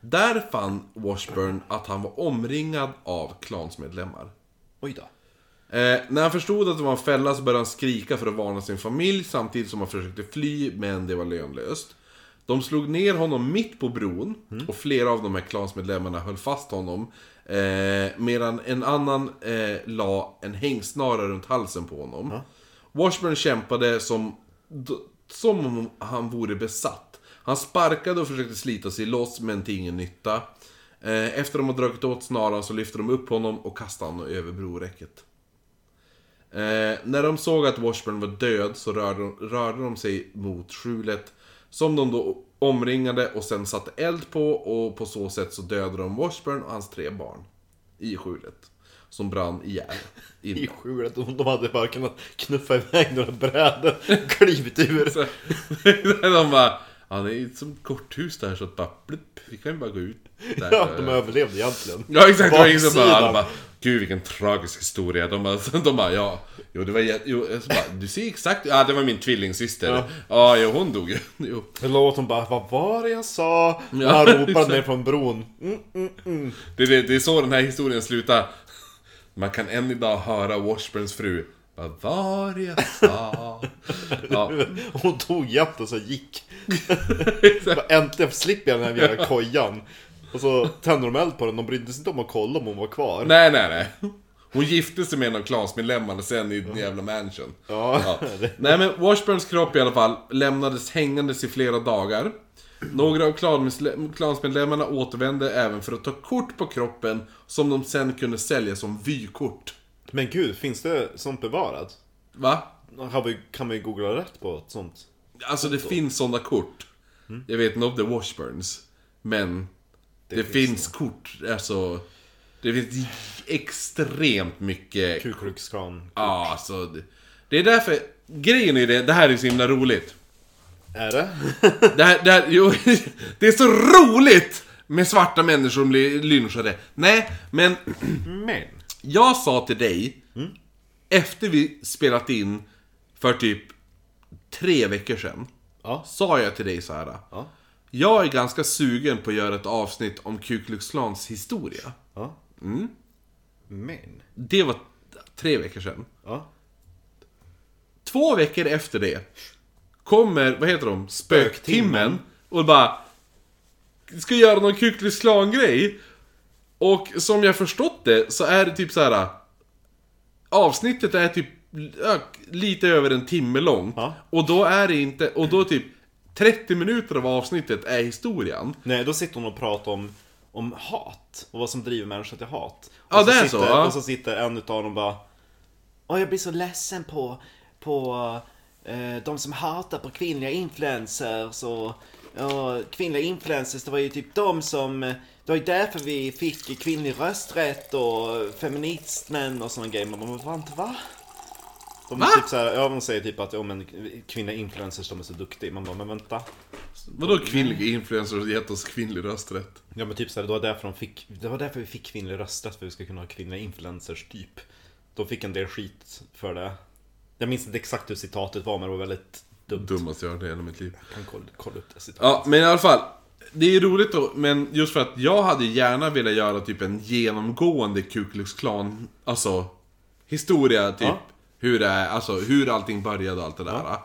Där fann Washburn att han var omringad av klansmedlemmar. Oj då. Eh, när han förstod att det var en fälla så började han skrika för att varna sin familj samtidigt som han försökte fly, men det var lönlöst. De slog ner honom mitt på bron och flera av de här klansmedlemmarna höll fast honom. Eh, medan en annan eh, la en hängsnara runt halsen på honom. Washburn kämpade som, som om han vore besatt. Han sparkade och försökte slita sig loss men till ingen nytta. Eh, efter de har dragit åt snaran så lyfte de upp honom och kastade honom över broräcket. Eh, när de såg att Washburn var död så rörde, de- rörde de sig mot skjulet Som de då omringade och sen satte eld på och på så sätt så dödade de Washburn och hans tre barn I skjulet Som brann ihjäl I innan. skjulet, de de hade bara kunnat knuffa iväg några brädor, klivit ur. Så, de bara Ja det är ju som ett korthus där så att bara plupp, Vi kan ju bara gå ut där. Ja, de överlevde egentligen. Ja exakt, det var ingen som bara, de bara Gud vilken tragisk historia. De bara, de bara ja, jo det var jä- jo, så bara, Du ser exakt, ja det var min tvillingsyster. Ja, Ja. jo hon dog ju. Jo. Det låt hon bara, vad var det jag sa? Ja, han ropade ner från bron. Mm, mm, mm. Det, det, det är så den här historien slutar. Man kan än idag höra Washburns fru. Vad var det jag sa? Ja, Hon tog jätten och så gick. Äntligen slipper jag den här jävla kojan. Och så tände de eld på den, de brydde sig inte om att kolla om hon var kvar. nej, nej, nej. Hon gifte sig med en av klansmedlemmarna sen i en jävla mansion. Ja, det- Nej men Washburns kropp i alla fall lämnades hängandes i flera dagar. Några av klansmedlemmarna återvände även för att ta kort på kroppen som de sen kunde sälja som vykort. Men gud, finns det sånt bevarat? Va? Har vi, kan vi googla rätt på ett sånt? Alltså det finns sådana kort. Jag vet inte om det är Washburns. Men det, finns, finns kort, alltså... Det finns extremt mycket... Ku Klux Klan. Ja, alltså... Det, det är därför... Grejen är det, det här är så himla roligt. Är det? Det här, det här, jo, det är så roligt med svarta människor som blir lynchade. Nej, men Men. Jag sa till dig, efter vi spelat in för typ tre veckor sedan, Ja. sa jag till dig så här. Ja. Jag är ganska sugen på att göra ett avsnitt om Ku Klux Klans historia. Ja. Men. Det var tre veckor sedan. Två veckor efter det kommer, vad heter de? Spöktimmen. Och bara... Ska göra någon Ku Klux Klan-grej. Och som jag förstått det så är det typ så här. Avsnittet är typ ja, lite över en timme långt. Ja. Och då är det inte, och då typ 30 minuter av avsnittet är historien. Nej, då sitter hon och pratar om, om hat och vad som driver människor till hat. Och Ja, det är sitter, så, ja. Och så sitter en utav dem bara Åh, jag blir så ledsen på, på eh, de som hatar på kvinnliga influencers och ja, kvinnliga influencers, det var ju typ de som Det var ju därför vi fick kvinnlig rösträtt och feministmän och såna grejer. Man bara, vad va? De, Va? typ så här, ja, de säger typ att ja, men, kvinnliga influencers de är så duktiga. Man bara, men vänta. Vadå kvinnliga influencers har gett oss kvinnlig rösträtt? Ja men typ såhär, det var därför de fick Det var därför vi fick kvinnlig rösträtt, för att vi ska kunna ha kvinnliga influencers typ De fick en del skit för det Jag minns inte exakt hur citatet var men det var väldigt dumt Dummaste jag hört i hela mitt liv. Jag kan kolla, kolla upp det citatet Ja, men i alla fall. Det är roligt då, men just för att jag hade gärna velat göra typ en genomgående Ku Klux Klan, alltså historia typ. Ja. Hur det är, alltså hur allting började och allt det där.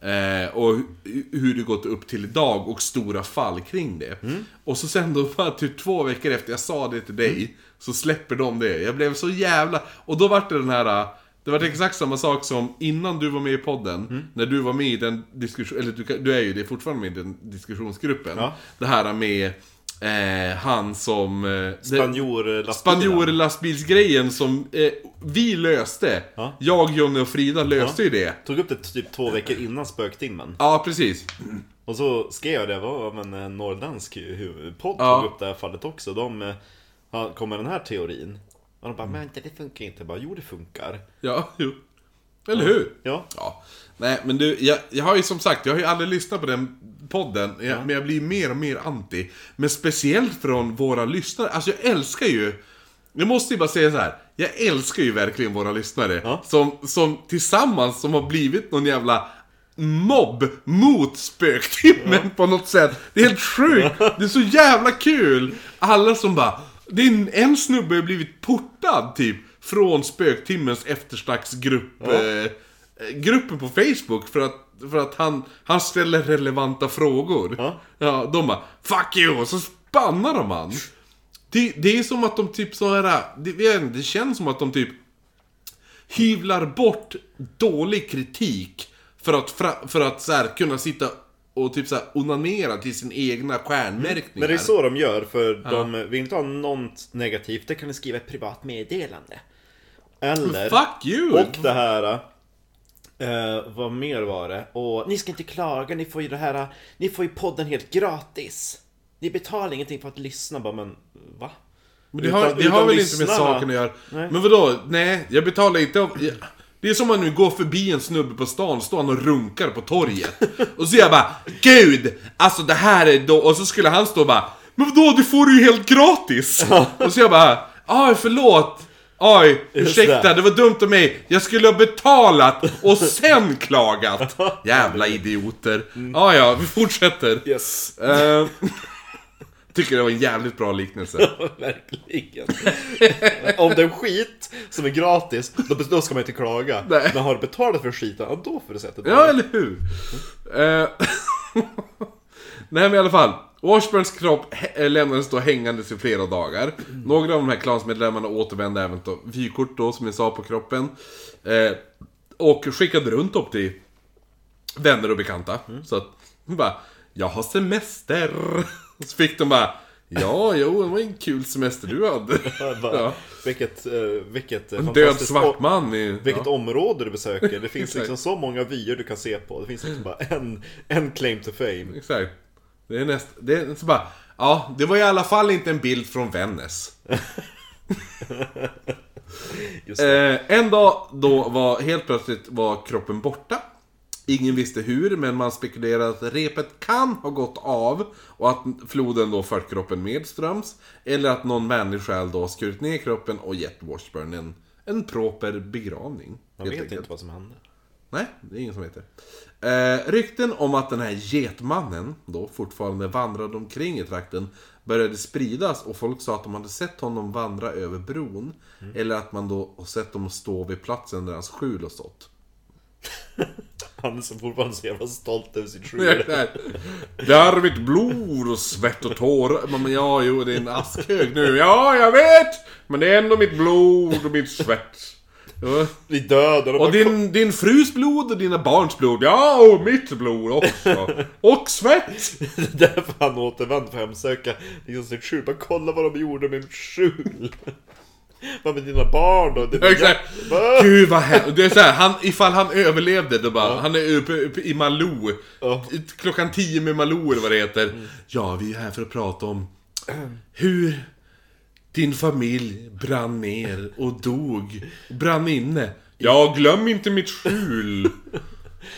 Eh, och hu- hur det gått upp till idag och stora fall kring det. Och så sen då bara typ två veckor efter jag sa det till dig, så släpper de det. Jag blev så jävla... Och då vart det den här... Det var exakt samma sak som innan du var med i podden, när du var med i den diskussion, eller du, du är ju det fortfarande med i den diskussionsgruppen. Ja. Det här med eh, han som... Eh, Spanjor-lastbilsgrejen som eh, vi löste. Ja. Jag, Jonny och Frida löste ju det. Tog upp det typ två veckor innan spöktimmen Ja, precis. Och så skrev jag det, men en norrländsk hu- podd Ja. tog upp det här fallet också De eh, kom med den här teorin Och de bara, men vänta det funkar inte Jag bara, jo det funkar Ja, jo. Eller hur? Ja, Ja. Nej, men du, jag, jag har ju som sagt, jag har ju aldrig lyssnat på den podden, jag, men jag blir mer och mer anti. Men speciellt från våra lyssnare, alltså jag älskar ju, jag måste ju bara säga så här. jag älskar ju verkligen våra lyssnare. Ja. Som, som tillsammans, som har blivit någon jävla mobb mot spöktimmen på något sätt. Det är helt sjukt, det är så jävla kul! Alla som bara, det är en, en snubbe har blivit portad typ, från spöktimmens eftersnacksgrupp. Eh, gruppen på Facebook för att, för att han, han ställer relevanta frågor. Ja. ja de bara 'Fuck you!' och så spannar de han. Det, det är som att de typ så här, det, det känns som att de typ hyvlar bort dålig kritik för att, för att så här, kunna sitta och typ så här, onanera till sin egna stjärnmärkningar. Men det är så de gör, för de vill inte ha något negativt. Det kan du skriva ett privat meddelande. Eller... Fuck you! Och det här... Eh, vad mer var det? Och ni ska inte klaga, ni får ju det här... Ni får ju podden helt gratis. Ni betalar ingenting för att lyssna, bara men va? Men det har, Utan- det har väl inte med saken att göra. Nej. Men vadå? Nej, jag betalar inte av... Det är som om man nu går förbi en snubbe på stan, står han och runkar på torget. Och så jag bara Gud! Alltså det här är då... Och så skulle han stå och bara Men vadå, du får det ju helt gratis! Och så jag bara Aj, förlåt! Oj, ursäkta, det. var dumt av mig. Jag skulle ha betalat och sen klagat. Jävla idioter. Ja, ja, vi fortsätter. Yes. Eh, tycker det var en jävligt bra liknelse. Verkligen. Om det är skit som är gratis, då, då ska man inte klaga. Nej. Men har du betalat för skiten, ja då får du sätta det. Ja, eller hur? Eh, Nej men i alla fall. Washburns kropp eh, lämnades då hängandes i flera dagar. Några av de här klansmedlemmarna återvände även till vykort då, som jag sa, på kroppen. Eh, och skickade runt upp till vänner och bekanta. Så att, bara, jag har semester. Så fick de bara, ja, jo, det var en kul semester du hade. Bara, Ja. Vilket, eh, vilket En död svart man i... Vilket ja. område du besöker. Det finns liksom så många vyer du kan se på. Det finns liksom bara en, en claim to fame. Exakt. Det är näst... Det är så bara... Ja, det var i alla fall inte en bild från Vännäs. Eh, en dag då var helt plötsligt var kroppen borta. Ingen visste hur, men man spekulerade att repet kan ha gått av och att floden då fört kroppen medströms. Eller att någon människa då skurit ner kroppen och gett Washburn en, en proper begravning. Man vet enkelt. inte vad som hände. Nej, det är ingen som vet det. Eh, rykten om att den här getmannen då fortfarande vandrade omkring i trakten började spridas och folk sa att de hade sett honom vandra över bron. Eller att man då sett dem stå vid platsen där hans skjul har stått. Han är så fortfarande så jävla stolt över sitt Det skjul. är- Det är mitt blod och svett och tårar. Men ja, jo, det är en askhög nu. Ja, jag vet! Men det är ändå mitt blod och mitt svett. Ja. I döden. Och din, din frus blod och dina barns blod. Ja, och mitt blod också. Och svett! Det är därför han återvänder för att hemsöka liksom sitt skjul. Bara kolla vad de gjorde med mitt skjul. Vad med dina barn då? Det Exakt. Va? Gud vad hemskt. Det är så här, han, ifall han överlevde då bara, han är uppe, uppe i Malou. Ja. Klockan 10 med Malou eller vad det heter. Ja, vi är här för att prata om hur din familj brann ner och dog. Brann inne. Ja, glöm inte mitt skjul.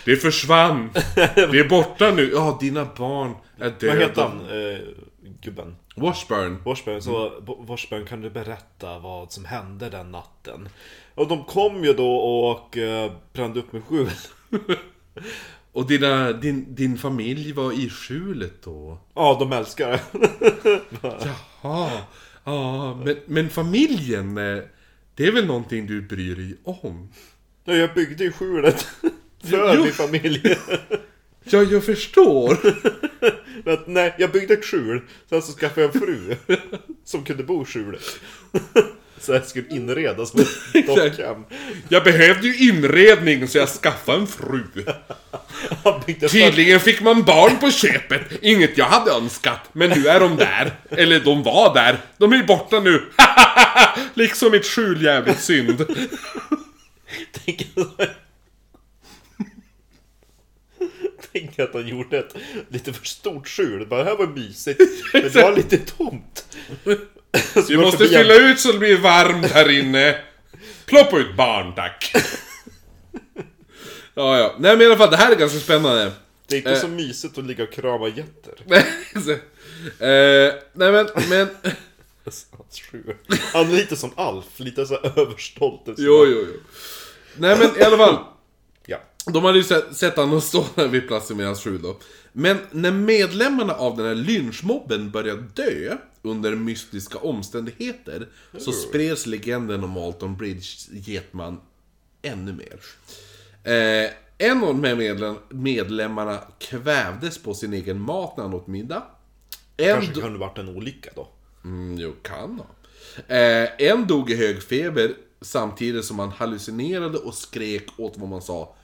Det försvann. Det är borta nu. Ja, dina barn är döda. Vad heter han? Eh, gubben? Washburn. Washburn, så Bo- Washburn kan du berätta vad som hände den natten? Och de kom ju då och eh, brände upp med skjul. Och dina, din, din familj var i skjulet då? Ja, de älskar det. Jaha. Ja, men, men familjen, eh, det är väl någonting du bryr dig om? Ja, Jag byggde ju skjulet. För Jo. min familj. Ja, jag förstår. Men att, nej, jag byggde ett skjul. Sen så skaffade jag en fru. Som kunde bo i skjulet. Så jag skulle inredas med dockan. Jag behövde ju inredning så jag skaffade en fru. Tydligen fick man barn på köpet. Inget jag hade önskat. Men nu är de där. Eller de var där. De är borta nu. liksom mitt skjul jävligt synd. Tänk Tänk att han gjorde ett lite för stort skjul. Bara, det här var mysigt. Men det var lite tomt. Så Vi måste förbi fylla ut så det blir varmt här inne. Ploppa ut barn, tack. Ja, ja. Nej men i alla fall, det här är ganska spännande. Det är inte Eh. så mysigt att ligga och krama getter. Eh, nej men, men... Hans skjul. Han är lite som Alf, lite så här överstolt. Jo, jo, jo. Nej men i alla fall. De hade ju sett, sett honom stå där vid platsen med hans fru då. Men när medlemmarna av den här lynchmobben började dö under mystiska omständigheter så spreds legenden om Alton Bridge Getman ännu mer. Eh, en av de här medlem, medlemmarna kvävdes på sin egen mat när han åt middag. En Kanske do- kan det varit en olycka då. Mm, jo, kan ha. Eh, en dog i hög feber samtidigt som han hallucinerade och skrek åt vad man sa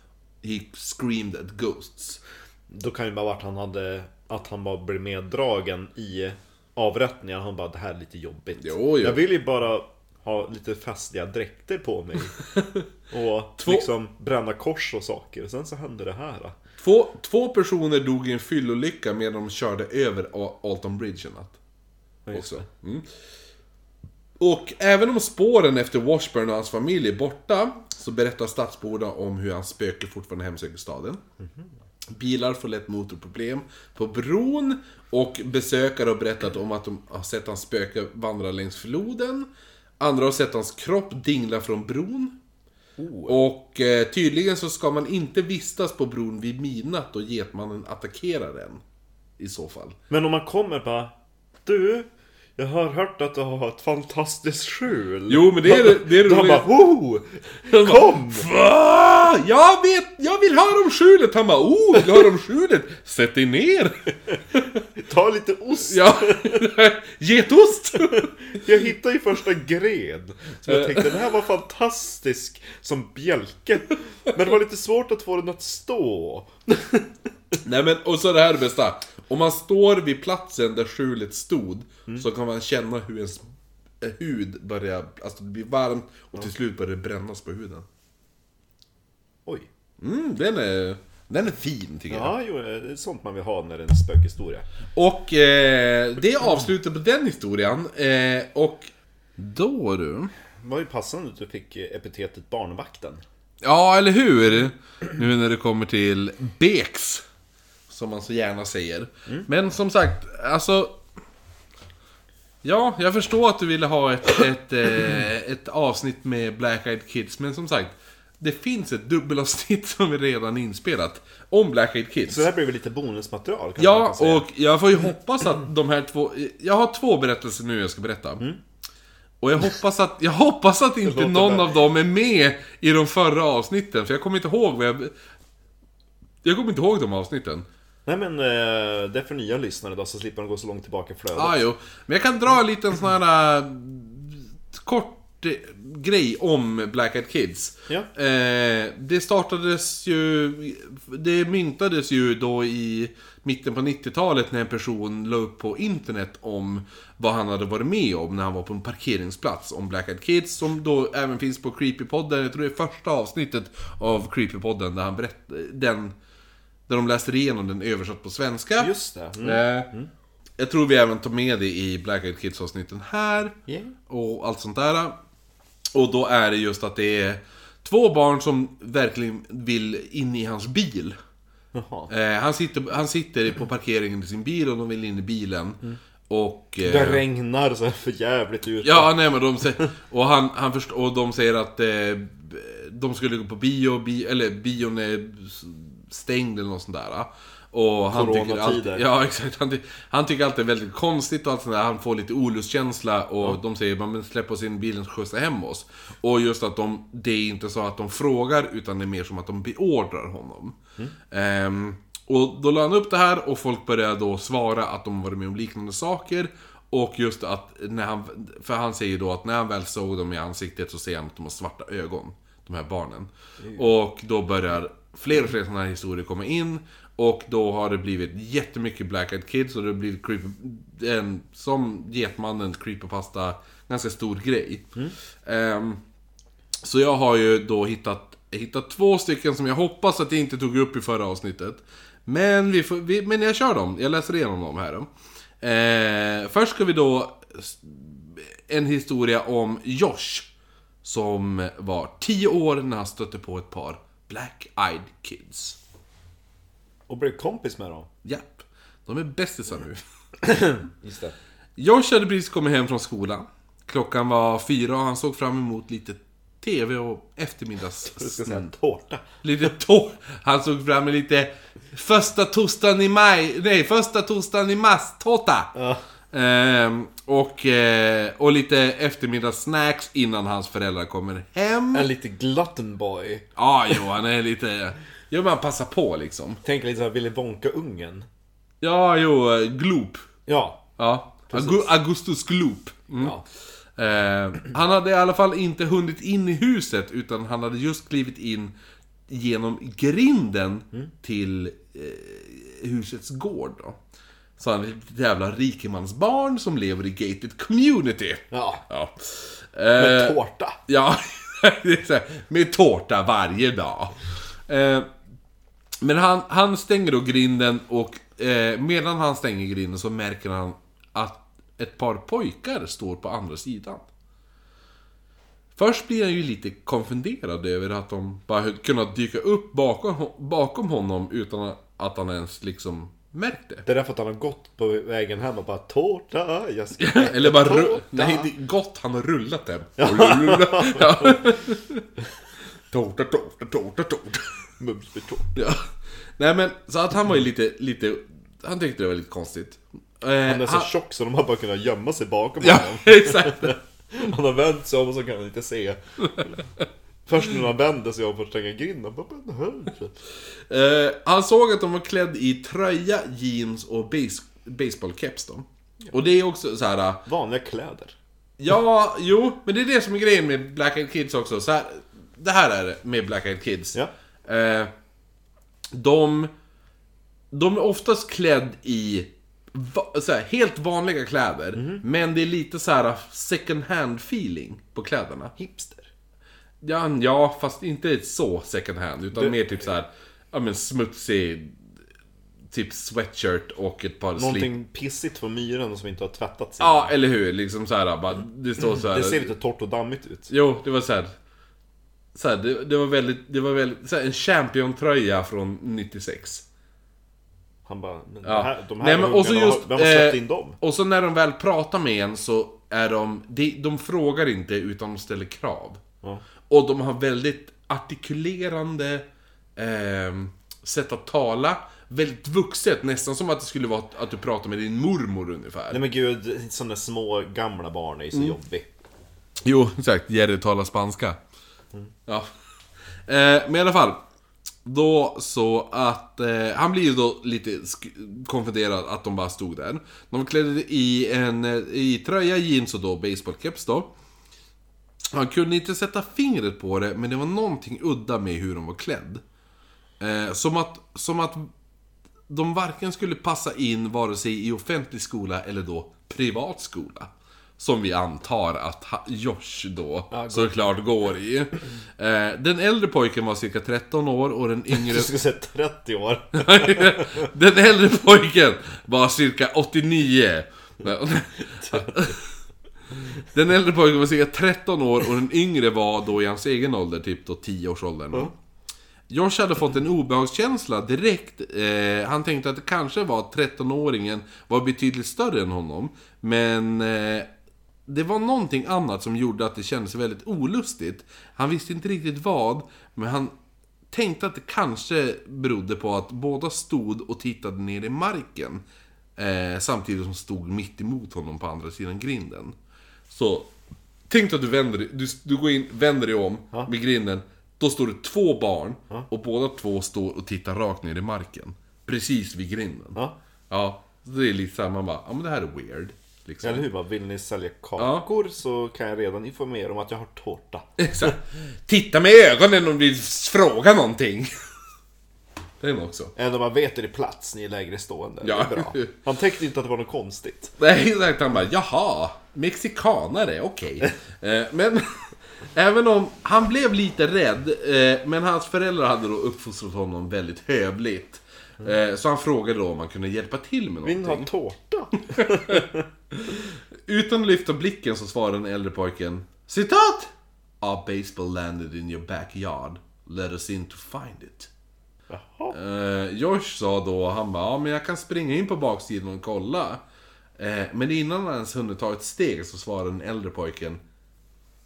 He screamed at ghosts. Då kan ju bara varit han hade, att han bara blev meddragen i avrättningar. Han bara, det här är lite jobbigt. Jo, jo. Jag vill ju bara ha lite festliga dräkter på mig. och Två- liksom bränna kors och saker. Och sen så hände det här. Då. Två, två personer dog i en fyllolycka medan de körde över Alton Bridge en natt. Ja. Mm. Och även om spåren efter Washburn och hans familj är borta så berättar stadsborna om hur hans spöke fortfarande hemsöker staden. Bilar får lätt motorproblem på bron och besökare har berättat om att de har sett hans spöke vandra längs floden. Andra har sett hans kropp dingla från bron. Och eh, tydligen så ska man inte vistas på bron vid midnatt då getmannen attackerar en. I så fall. Men om man kommer bara, du, jag har hört att du har ett fantastiskt skjul. Jo men det är det är Då han bara, woho! Kom! Va? Jag vet, jag vill höra om skjulet! Han bara oh, vill du höra om skjulet? Sätt dig ner! Ta lite ost! Ja, getost! Jag hittade ju första gren. Så jag tänkte den här var fantastisk som bjälke. Men det var lite svårt att få den att stå. Nej men, och så det här bästa. Om man står vid platsen där skjulet stod, så kan man känna hur ens eh, hud börjar, alltså det blir varmt och till slut börjar det brännas på huden. Oj. Mm, den är, den är fin tycker jag. Ja, jo, det är sånt man vill ha när det är en spökhistoria. Och eh, det är avslutet på den historien. Eh, och då du. Det var ju passande att du fick epitetet barnvakten. Ja, eller hur? Nu när det kommer till Beks. Som man så gärna säger. Men som sagt, alltså... Ja, jag förstår att du ville ha ett, ett, eh, ett avsnitt med Black Eyed Kids, men som sagt. Det finns ett dubbelavsnitt som är redan inspelat. Om Black Eyed Kids. Så det här blev lite bonusmaterial Ja, och jag får ju hoppas att de här två... Jag har två berättelser nu jag ska berätta. Och jag hoppas att, jag hoppas att inte någon bra. av dem är med i de förra avsnitten, för jag kommer inte ihåg vad jag... Jag kommer inte ihåg de avsnitten. Nej men eh, det är för nya lyssnare då, så slipper de gå så långt tillbaka i flödet. Ah, jo. Men jag kan dra en liten sån här... äh, kort eh, grej om Black Eyed Kids. Ja. Eh, det startades ju... Det myntades ju då i mitten på 90-talet när en person la upp på internet om vad han hade varit med om när han var på en parkeringsplats om Black Eyed Kids som då även finns på Creepypodden. Jag tror det är första avsnittet av Creepypodden där han berättade... Den, där de läste igenom den översatt på svenska. Just det. Mm. Eh, Jag tror vi även tar med det i Black Eyed Kids avsnitten här. Yeah. Och allt sånt där. Och då är det just att det är två barn som verkligen vill in i hans bil. Eh, han, sitter, han sitter på parkeringen i sin bil och de vill in i bilen. Och... eh, Det regnar så för jävligt ute. Ja, nej men de säger... Och, han, han först, och de säger att eh, de skulle gå på bio, bi, eller bion är stängd eller något sånt där. Och han tycker alltid, Ja, exakt. Han, han tycker alltid det är väldigt konstigt och allt sånt där. Han får lite olustkänsla och de säger "Ja, men släpp oss in i bilen så skjutsa hem oss. Och just att de, det är inte så att de frågar utan det är mer som att de beordrar honom. Ehm, och då la han upp det här och folk började då svara att de varit med om liknande saker. Och just att när han, för han säger då att när han väl såg dem i ansiktet så ser han att de har svarta ögon. De här barnen. Och då börjar fler och fler sådana här historier komma in. Och då har det blivit jättemycket Black Eyed Kids och det har blivit creepy, en, som Getmannen creepypasta, ganska stor grej. Ehm, så jag har ju då hittat, hittat två stycken som jag hoppas att jag inte tog upp i förra avsnittet. Men, vi får, vi, men jag kör dem, jag läser igenom dem här. Eh, först ska vi då... En historia om Josh. Som var 10 år när han stötte på ett par Black Eyed Kids. Och blev kompis med dem. Japp, de är bästisar nu. Just det. Josh hade precis kommit hem från skolan. Klockan var fyra och han såg fram emot lite TV och eftermiddags... Du ska säga tårta. Lite tå... Han såg fram emot lite första torsdagen i maj... Nej, första torsdagen i mars, tårta! Ja. Ehm, och, eh, och lite eftermiddagssnacks innan hans föräldrar kommer hem. En lite glutton boy. Ja, jo, han är lite... Jo, men han passar på liksom. Tänk lite såhär Willy Wonka-ungen. Ja, jo, eh, Gloop. Ja. Ja. Agu- Augustus Gloop. Mm. Ja. Eh, han hade i alla fall inte hunnit in i huset, utan han hade just klivit in genom grinden till eh, husets gård då. Så han är ett jävla rikemansbarn som lever i gated community. Ja. Ja. Med Eh, tårta. Ja, med tårta varje dag. Eh, men han, han stänger då grinden och eh, medan han stänger grinden så märker han att ett par pojkar står på andra sidan. Först blir han ju lite konfunderad över att de bara kunnat dyka upp bakom, bakom honom utan att han ens liksom märkt det. Det är därför att han har gått på vägen hem och bara tårta, jag ska Eller bara tårta. Nej, det är gott han har rullat den. Ja. Tårta, tårta, tårta, tårta. Mums med tårta. Ja. Nej men, så att han var ju lite, lite... Han tyckte det var lite konstigt. Eh, Han är så tjock så de har bara kunnat gömma sig bakom Ja, honom. exakt. Han har vänt sig om och så kan han inte se. Först när han vänder sig om för att stänga grinden. Eh, han såg att de var klädd i tröja, jeans och base, baseballkeps då. Och det är också så här. Vanliga kläder. Ja, jo, men det är det som är grejen med Black Eyed Kids också. Så här, det här är det med Black Eyed Kids. Ja. Eh, de, de är oftast klädd i va, så här, helt vanliga kläder. Mhm. Men det är lite så här second hand feeling på kläderna. Hipster. Ja, ja fast inte så second hand. Utan Det- mer typ så här, ja men smutsig, typ sweatshirt och ett par slip. Någonting pissigt från myren som inte har tvättat sig. Ja, eller hur? Liksom så här, bara, det står så här. Det ser lite torrt och dammigt ut. Jo, det var så här. Så här, det, det var väldigt, det var väldigt, så här, en Champion-tröja från 96. Han bara, men Ja. här, de här Nej, men och så just, vem har släppt eh, in dem? Och så när de väl pratar med en så är de, de, de frågar inte utan de ställer krav. Ja. Och de har väldigt artikulerande ehm, sätt att tala. Väldigt vuxet, nästan som att det skulle vara att du pratar med din mormor ungefär. Nej men gud, sådana små gamla barn är ju så Mm. jobbig. Jo, exakt. Jerry talar spanska. Ja. Eh, men i alla fall. Då så att eh, han blir ju då lite konfunderad att de bara stod där. De var klädda i en eh, i tröja, jeans och då baseballkeps då. Han kunde inte sätta fingret på det, men det var någonting udda med hur de var klädd. Eh, som, att, som att de varken skulle passa in vare sig i offentlig skola eller då privat skola. Som vi antar att ha- Josh då såklart går i. Eh, den äldre pojken var cirka 13 år och den yngre... Du skulle säga 30 år. den äldre pojken var cirka 89. Den äldre pojken var cirka 13 år och den yngre var då i hans egen ålder, typ då 10 års åldern. Josh hade fått en obehagskänsla direkt. Eh, han tänkte att det kanske var att 13-åringen var betydligt större än honom. Men eh, det var någonting annat som gjorde att det kändes väldigt olustigt. Han visste inte riktigt vad, men han tänkte att det kanske berodde på att båda stod och tittade ner i marken. Eh, samtidigt som stod mitt emot honom på andra sidan grinden. Så, tänk dig att du vänder dig- du, du går in, vänder dig om med grinden. Då står det två barn och båda två står och tittar rakt ner i marken. Precis vid grinden. Ja. Ja, så det är lite såhär, man bara, ja men det här är weird. Liksom. Eller hur? Bara, vill ni sälja kakor så kan jag redan informera om att jag har tårta. Exakt. Titta med ögonen om du vill fråga någonting. Den också. Ändå man vet är det plats, ni är lägre stående. Ja. Det är bra. Han tänkte inte att det var något konstigt. Nej, exakt. Han bara, jaha, mexikanare, okej. Eh, men, även om han blev lite rädd, eh, men hans föräldrar hade då uppfostrat honom väldigt hövligt. Eh, så han frågade då om han kunde hjälpa till med Vill ni någonting. ha tårta? Utan att lyfta blicken så svarade den äldre pojken Citat! A baseball landed in your backyard. Let us in to find it. Eh, Josh sa då, han bara, ja men jag kan springa in på baksidan och kolla. Eh, men innan han ens hunnit ta ett steg så svarade den äldre pojken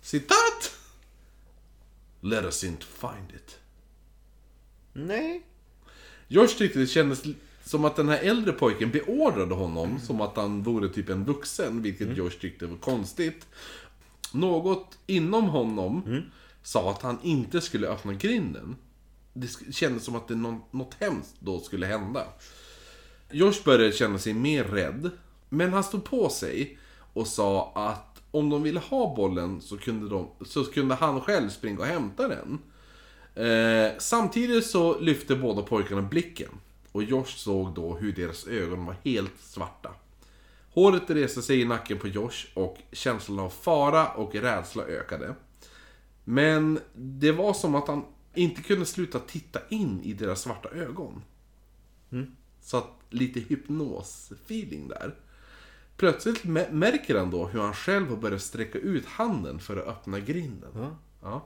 Citat! Let us in to find it. Nej. Josh tyckte det kändes som att den här äldre pojken beordrade honom som att han vore typ en vuxen, vilket Josh tyckte var konstigt. Något inom honom sa att han inte skulle öppna grinden. Det kändes som att det nå- något hemskt då skulle hända. Josh började känna sig mer rädd, men han stod på sig och sa att om de ville ha bollen så kunde, de, så kunde han själv springa och hämta den. Eh, samtidigt så lyfte båda pojkarna blicken. Och Josh såg då hur deras ögon var helt svarta. Håret reste sig i nacken på Josh och känslan av fara och rädsla ökade. Men det var som att han inte kunde sluta titta in i deras svarta ögon. Så att lite hypnos-feeling där. Plötsligt mä- märker han då hur han själv har börjat sträcka ut handen för att öppna grinden. Ja.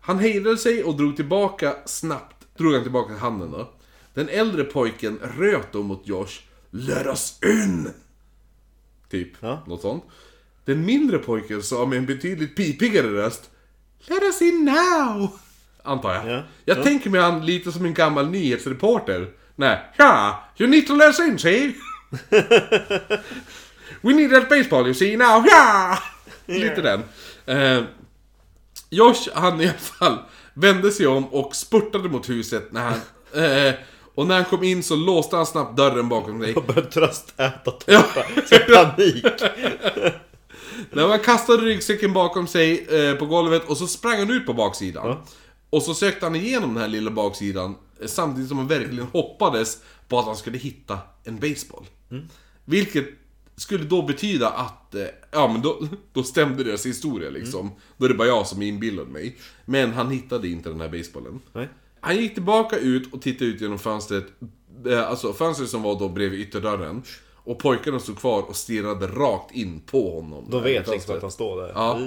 Han hejdade sig och drog tillbaka snabbt, drog han tillbaka handen då. Den äldre pojken röt då mot Josh. Let us in! Typ, Ja. något sånt. Den mindre pojken sa med en betydligt pipigare röst. Let us in now! Antar jag. Ja. Jag tänker mig han lite som en gammal nyhetsreporter. Nej, ja, you need to us in, see? We need that baseball you see now, ja! Lite den. Eh, Josh, han i alla fall, vände sig om och spurtade mot huset när han... Eh, och när han kom in så låste han snabbt dörren bakom sig. Och började tröstäta tårta. Ja. Så panik. När han kastade ryggsäcken bakom sig eh, på golvet och så sprang han ut på baksidan. Och så sökte han igenom den här lilla baksidan eh, samtidigt som han verkligen hoppades på att han skulle hitta en baseball. Vilket skulle då betyda att, eh, ja men då, då stämde deras historia liksom. Då är det bara jag som inbillade mig. Men han hittade inte den här basebollen. Nej. Han gick tillbaka ut och tittade ut genom fönstret, eh, alltså fönstret som var då bredvid ytterdörren. Och pojkarna stod kvar och stirrade rakt in på honom. De vet liksom Fönstret. att han står där. Ja.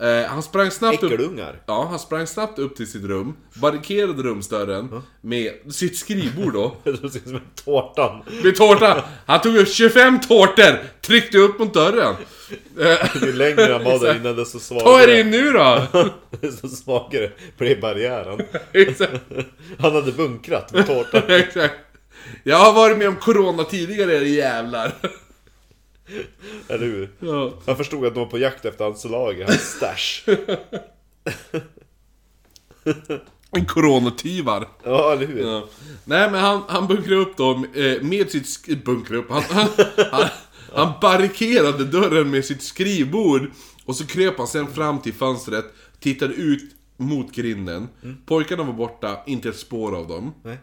Uh. Eh, han sprang snabbt upp... Äckelungar. Ja, han sprang snabbt upp till sitt rum, barrikerade rumsdörren med sitt skrivbord då. Det ser ut som en tårtan. Med tårta! Han tog upp 25 tårtor, tryckte upp mot dörren. Ju längre han var där inne desto Ta er svagare. in nu då! Desto svagare blev barriären. Han hade bunkrat med tårtan. Exakt. Jag har varit med om corona tidigare era jävlar. Eller hur? Ja. Han förstod att de var på jakt efter hans lager, hans stash. En coronatyvar. Ja, eller hur? Ja. Nej men han, han bunkrade upp dem eh, med sitt... sk- Bunkrade upp? Han, han, han, han barrikerade dörren med sitt skrivbord. Och så kröp han sen fram till fönstret, tittade ut mot grinden. Pojkarna var borta, inte ett spår av dem. Nej.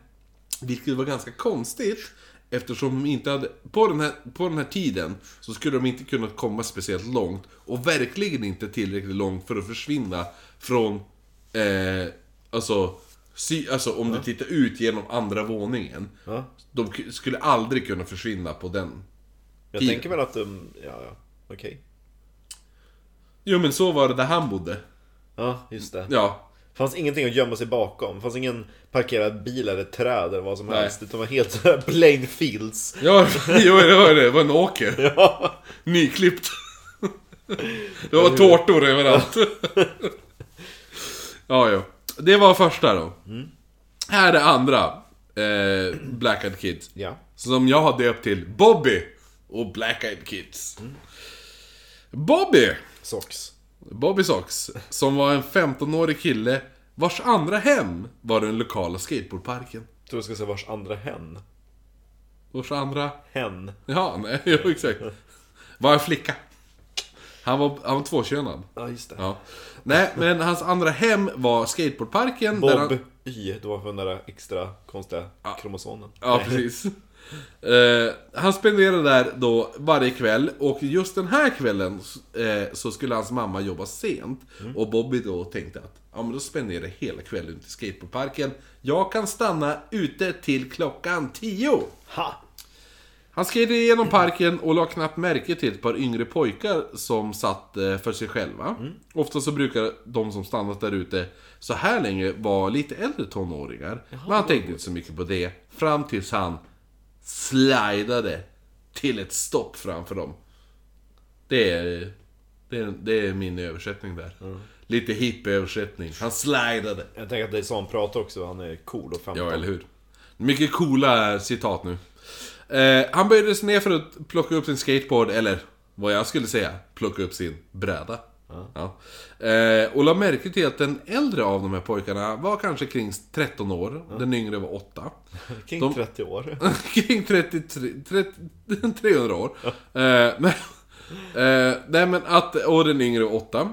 Vilket var ganska konstigt. Eftersom de inte hade... På den, här, på den här tiden så skulle de inte kunna komma speciellt långt. Och verkligen inte tillräckligt långt för att försvinna från... Eh, alltså... Sy, alltså om du tittar ut genom andra våningen. Ja. De skulle aldrig kunna försvinna på den. Jag Tio. tänker väl att de... Ja, ja. Okej. Jo men så var det där han bodde. Ja, just det. Ja. Fanns ingenting att gömma sig bakom. Det fanns ingen parkerad bil eller träd eller vad som Nej. helst. Utan det var helt sådär plain fields. Ja, jo, det var det. Det var en åker. Ja. Nyklippt. Det var tårtor överallt. Ja, ja. Det var första då. Här är det andra. Eh, Black Eyed Kids. Ja. Som jag har döpt till Bobby och Black Eyed Kids. Bobby! Socks. Bobby Sox. Som var en 15-årig kille vars andra hem var den lokala skateboardparken. Jag tror jag ska säga vars andra hen. Vars andra... Hen. Ja, nej, jo, exakt. Var en flicka. Han var, han var tvåkönad. Ja, just det. Ja. Nej, men hans andra hem var skateboardparken. där Bob han, Y, det var för den där extra konstiga kromosomen. Ja, precis. Eh, han spenderade där då varje kväll och just den här kvällen eh, så skulle hans mamma jobba sent. Och Bobby då tänkte att ja men då spenderar jag hela kvällen ute i skateboardparken. Jag kan stanna ute till klockan 10. Ha! Han skred igenom parken och la knappt märke till ett par yngre pojkar som satt eh, för sig själva. Ofta så brukar de som stannat där ute så här länge vara lite äldre tonåringar. Men han tänkte inte så mycket på det. Fram tills han slidade till ett stopp framför dem. Det är, det är, det är min översättning där. Lite hipp översättning. Han slidade. Jag tänker att det är så han pratar också, han är cool och 15. Ja, eller hur? Mycket coola citat nu. Eh, han sig ner för att plocka upp sin skateboard, eller vad jag skulle säga, plocka upp sin bräda. Ja. Eh, och la märke till att den äldre av de här pojkarna var kanske kring 13 år, den yngre var 8. Kring De- 30 år. kring 33, 30, 300 år. Eh, men, eh, nej men att, och den yngre var 8.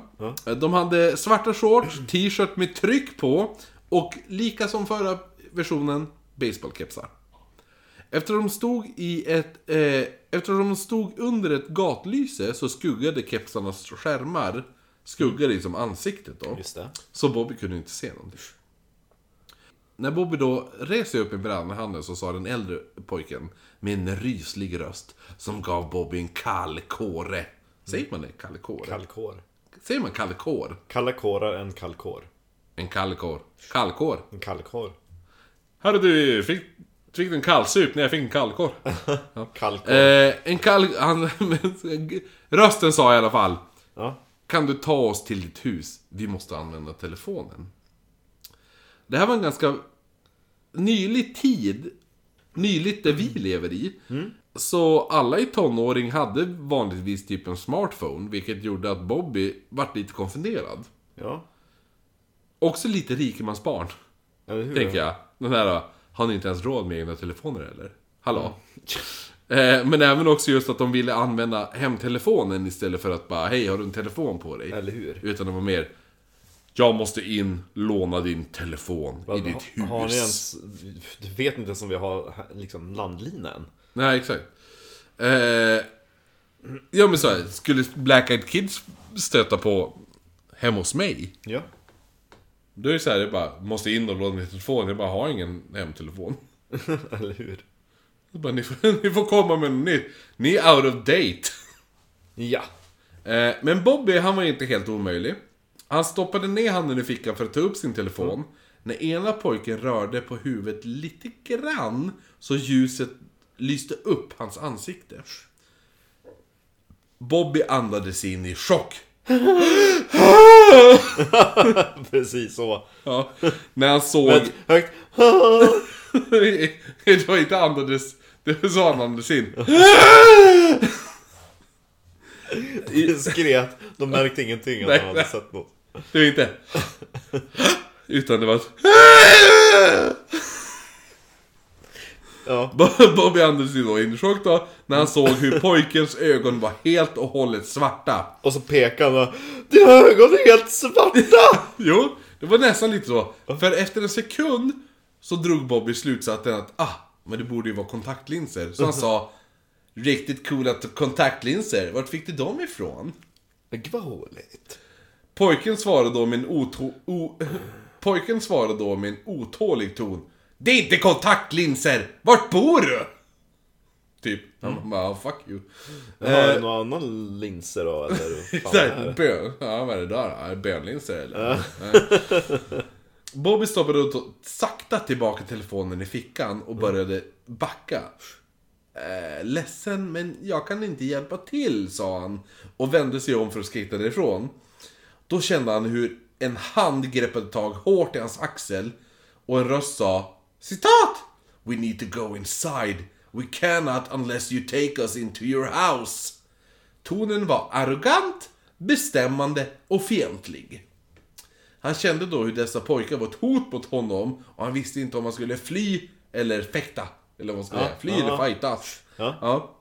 Eh, De hade svarta shorts, t-shirt med tryck på och lika som förra versionen, baseballkepsar. Eftersom de stod i ett... Eftersom de stod under ett gatlyse så skuggade kepsarnas skärmar skuggade liksom ansiktet då. Så Bobby kunde inte se någonting. När Bobby då reser upp i brädan i handen så sa den äldre pojken med en ryslig röst som gav Bobby en kall kåre. Säger man det? Kall kåre? Kallkår. Säger man kall kår? Kalla kårar en kallkår. En kall kår. Kallkår. En kallkår. Hörru du, fick, fick en kallsup när jag fick en kallkår? Kallkår. Eh, en kall... Han, rösten sa i alla fall. Ja. Kan du ta oss till ditt hus? Vi måste använda telefonen. Det här var en ganska nylig tid. Nyligt där vi lever i. Så alla i tonåring hade vanligtvis typ en smartphone. Vilket gjorde att Bobby vart lite konfunderad. Ja. Också lite rikemansbarn. Hur? Tänker jag. Den här, har ni inte ens råd med egna telefoner eller? Hallå? Eh, men även också just att de ville använda hemtelefonen istället för att bara Hej, har du en telefon på dig? Eller hur? Utan det var mer Jag måste in, låna din telefon i ditt hus. Har ni ens... Du vet inte ens om vi har liksom landlina än? Nej, exakt. Eh, ja men så här, skulle Black Eyed Kids stöta på hemma hos mig Ja. Då är det så här, jag bara måste in och låna min telefon. Jag bara har ingen hemtelefon. Eller hur? Jag bara, ni, får, ni får komma med något nytt. Ni är out of date. Ja. Eh, men Bobby, han var inte helt omöjlig. Han stoppade ner handen i fickan för att ta upp sin telefon. När ena pojken rörde på huvudet lite grann, så ljuset lyste upp hans ansikte. Bobby andades in i chock. Precis så. Ja, när han såg... Men högt... det var inte andades... Det var så han andades in. Diskret. De märkte ingenting att Nej, han hade nej. sett något. Det är inte. Utan det var ett... Ja. Bobby Anders är då i chock då, när han såg hur pojkens ögon var helt och hållet svarta. Och så pekade han och Dina ögon är helt svarta! Jo, det var nästan lite så. För efter en sekund så drog Bobby slutsatsen att ah, men det borde ju vara kontaktlinser. Så han sa Riktigt coola kontaktlinser, vart fick du dem ifrån? Gud vad håligt. Pojken svarade då med en otå... O, pojken svarade då med en otålig ton. Det är inte kontaktlinser! Vart bor du? Typ. Han bara, oh, fuck you. Har Eh, du någon annan linser då eller? Fan, är bön. Ja, vad är det där? Är det bönlinser eller? Nej. Bobby stoppade då sakta tillbaka telefonen i fickan och började backa. Eh, ledsen, men jag kan inte hjälpa till, sa han. Och vände sig om för att skejta därifrån. Då kände han hur en hand greppade tag hårt i hans axel och en röst sa Citat! We need to go inside. We cannot unless you take us into your house. Tonen var arrogant, bestämmande och fientlig. Han kände då hur dessa pojkar var ett hot mot honom och han visste inte om han skulle fly eller fäkta. Eller vad man ska säga. Fly ja. eller fightas. Ja.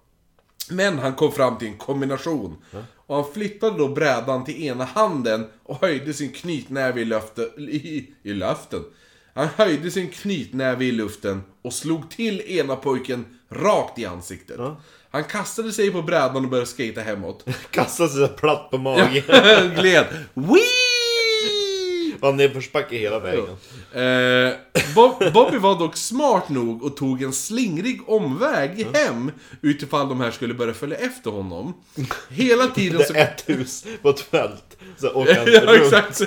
Men han kom fram till en kombination. Och han flyttade då brädan till ena handen och höjde sin knytnäve i, löfte, i, i luften. Han höjde sin knytnäve i luften och slog till ena pojken rakt i ansiktet. Han kastade sig på brädan och började skata hemåt. Kastade sig platt på magen. Gled. Wee! Var nedförsbacke hela vägen. Eh, Bob, Bobby var dock smart nog och tog en slingrig omväg hem utifall de här skulle börja följa efter honom. Hela tiden så... Det är ett hus på ett fält. Så åker han ja, runt. exakt.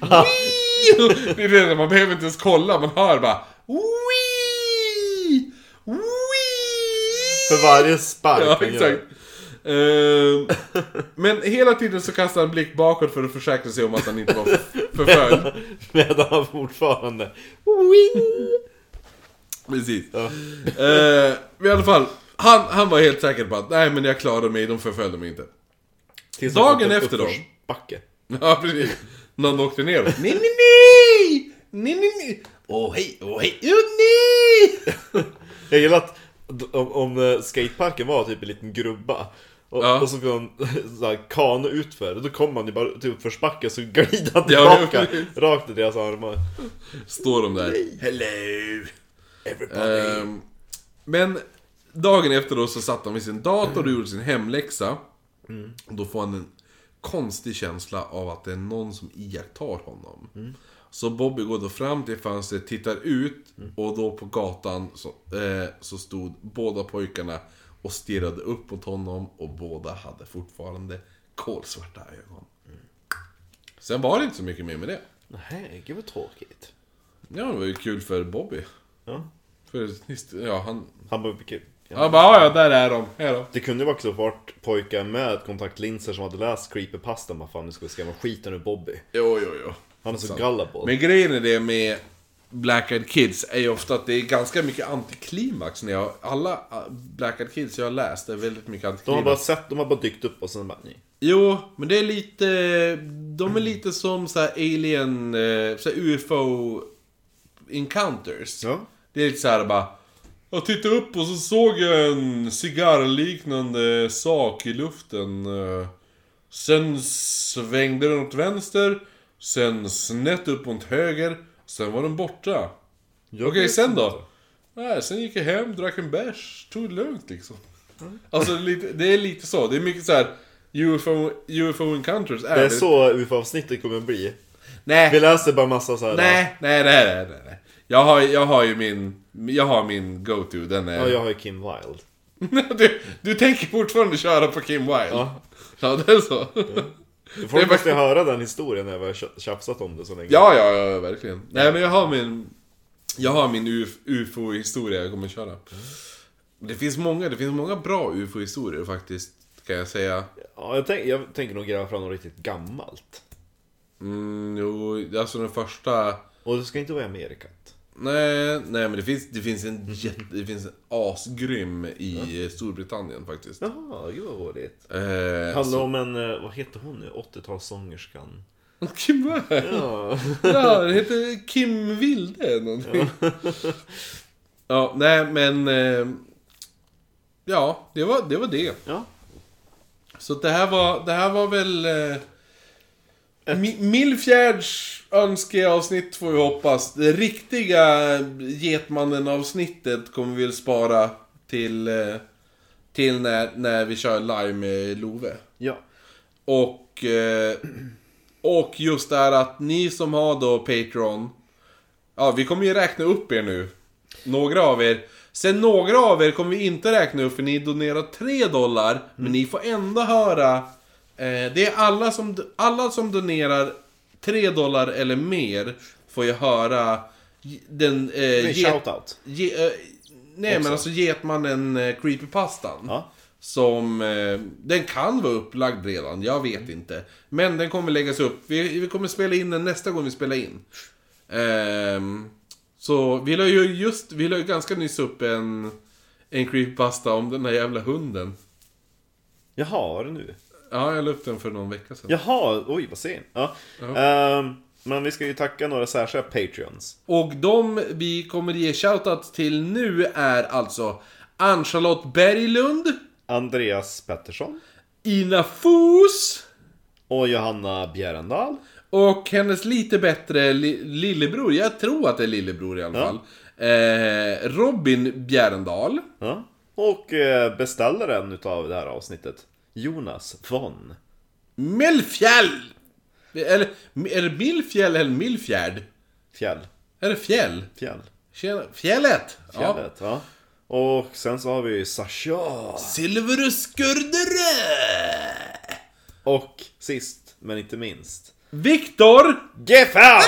Wee! det är det, man behöver inte ens kolla, man hör bara! Wee! För varje spark Ja, exakt. Ehm, men hela tiden så kastade han en blick bakåt för att försäkra sig om att han inte var förföljd. Medan han fortfarande... Precis. Eh, I alla fall, han, han var helt säker på att nej men jag klarade mig, de förföljde mig inte. Tills Dagen han fått en efter då? uppförsbacke. Ja, precis. Någon åkte ner. Nej, nej, nej! Nej, nej, nej! Åh, hej, åh, hej, åh, nej! Jag gillar att om, om eh, skateparken var typ en liten grubba och, Ja. och så får han såhär kano utför, då kommer man ju bara till uppförsbacke så glider han Ja, tillbaka precis. rakt i deras armar. Står de där. Hello! Everybody. Ehm, men dagen efter då så satt han vid sin dator och gjorde sin hemläxa. Och då får han en konstig känsla av att det är någon som iakttar honom. Så Bobby går då fram till fönstret, tittar ut och då på gatan så, eh, så stod båda pojkarna och stirrade upp mot honom och båda hade fortfarande kolsvarta ögon. Sen var det inte så mycket mer med det. Nej, gud vad tråkigt. Ja, det var ju kul för Bobby. Ja. För, ja, han, Han bara, vilket- ja. Bara, "Ja, där är de. Då. Det kunde ju också varit pojkar med kontaktlinser som hade läst creepypastan. Vad fan, nu ska vi skrämma skiten ur Bobby. Jo, jo, jo. Han är så gullible. Men grejen är det med Black Eyed Kids är ju ofta att det är ganska mycket antiklimax när jag... Alla äh, Black Eyed Kids jag har läst är väldigt mycket De har antiklimax. bara sett, de har bara dykt upp och sen bara nej. Jo, men det är lite... De är lite som så här alien... eh, Så här UFO... Encounters. Ja. Det är lite så här bara... Jag tittade upp och så såg jag en cigarrliknande sak i luften. Sen svängde den åt vänster. Sen snett upp mot höger. Sen var den borta. Jag Okej, sen inte. då? Nej, sen gick jag hem, drack en bärs, tog det lugnt liksom. Alltså lite, det är lite så. Det är mycket så här UFO, UFO encounters. Är Det är så UFO-avsnittet kommer bli. Vi Nej, läser bara massa så här. nej, nej, nej, nej, nej, nej. Jag har, jag har ju min, jag har min go-to, den är... Ja, jag har ju Kim Wilde. du, du tänker fortfarande köra på Kim Wilde? Ja. Ja, det är så. Folk Det är måste ju höra den historien när vi har tja- tjafsat om det så länge. Ja, ja, ja, verkligen. Nej, men jag har min... Jag har min UF UFO-historia jag kommer köra. Det finns många, det finns många bra UFO-historier faktiskt, kan jag säga. Ja, jag, tänk, jag tänker nog gräva fram något riktigt gammalt. Mm, jo, alltså den första... Och det ska inte vara i Amerikat. Nej, nej men det finns, det finns en jätte, det finns en asgrym i eh, Storbritannien faktiskt. Jaha, gud vad roligt. Eh, Handlar om en, eh, vad heter hon nu? 80-talssångerskan. Kim vad? Ja. Ja, det heter Kim Wilde någonting. Ja, nej men... Eh, ja, det var det. Var det. ja. Så det här var, det här var väl... Eh, Milfjärds önskeavsnitt får vi hoppas. Det riktiga Getmannen-avsnittet kommer vi väl spara till, eh, till när, när vi kör live med Love. Ja. Och, eh, och just det här att ni som har då Patreon. Ja, vi kommer ju räkna upp er nu. Några av er. Sen några av er kommer vi inte räkna upp för ni donerar 3 dollar. Men ni får ändå höra. Eh, det är alla som, alla som donerar 3 dollar eller mer. Får ju höra den... Eh, Det är get- shoutout. ge, eh, nej men Också. alltså Getmannen eh, Creepypastan. Ja. Som, eh, den kan vara upplagd redan, jag vet inte. Men den kommer läggas upp. Vi, vi kommer spela in den nästa gång vi spelar in. Ehm, så vi la ju just, vi la ju ganska nyss upp en, en creepypasta om den här jävla hunden. Jaha, var det nu? Ja, jag la upp den för någon vecka sedan. Jaha, oj vad sen. Ja. Ehm, men vi ska ju tacka några särskilda Patreons. Och de vi kommer ge shoutout till nu är alltså Ann-Charlotte Berglund, Andreas Pettersson. Ina Fos Och Johanna Bjärendal. och hennes lite bättre li- lillebror, jag tror att det är lillebror i alla Ja. fall. Eh, Robin Bjärendal. Ja. Och eh, beställaren utav det här avsnittet. Jonas von. Melfjäll! Eller, är det Milfjäll eller Milfjärd? Fjäll. Är det fjäll? Fjäll. Tjena. Fjället! Ja. Fjället, ja. Och sen så har vi Sasha. Silverus Skurdere! Och sist, men inte minst. Viktor! Geffa!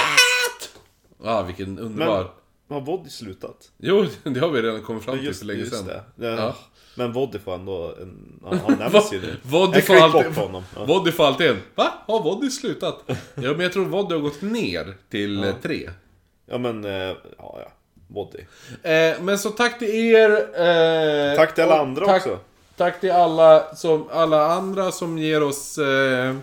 Ja, vilken Men underbar. har Voddy slutat? Jo, det har vi redan kommit fram till för länge just sedan. det. Ja. Ja. Men Voddy får ändå en... Han, han nämns ju nu. Voddy får alltid... på honom. Ja. Voddy får alltid en. Va? Har Voddy slutat? ja, men jag tror Voddy har gått ner till eh, tre. Ja men, eh, ja ja. Voddy. Eh, men så tack till er. Eh, Tack till alla andra tack, också. Tack till alla, som, alla andra som ger oss eh,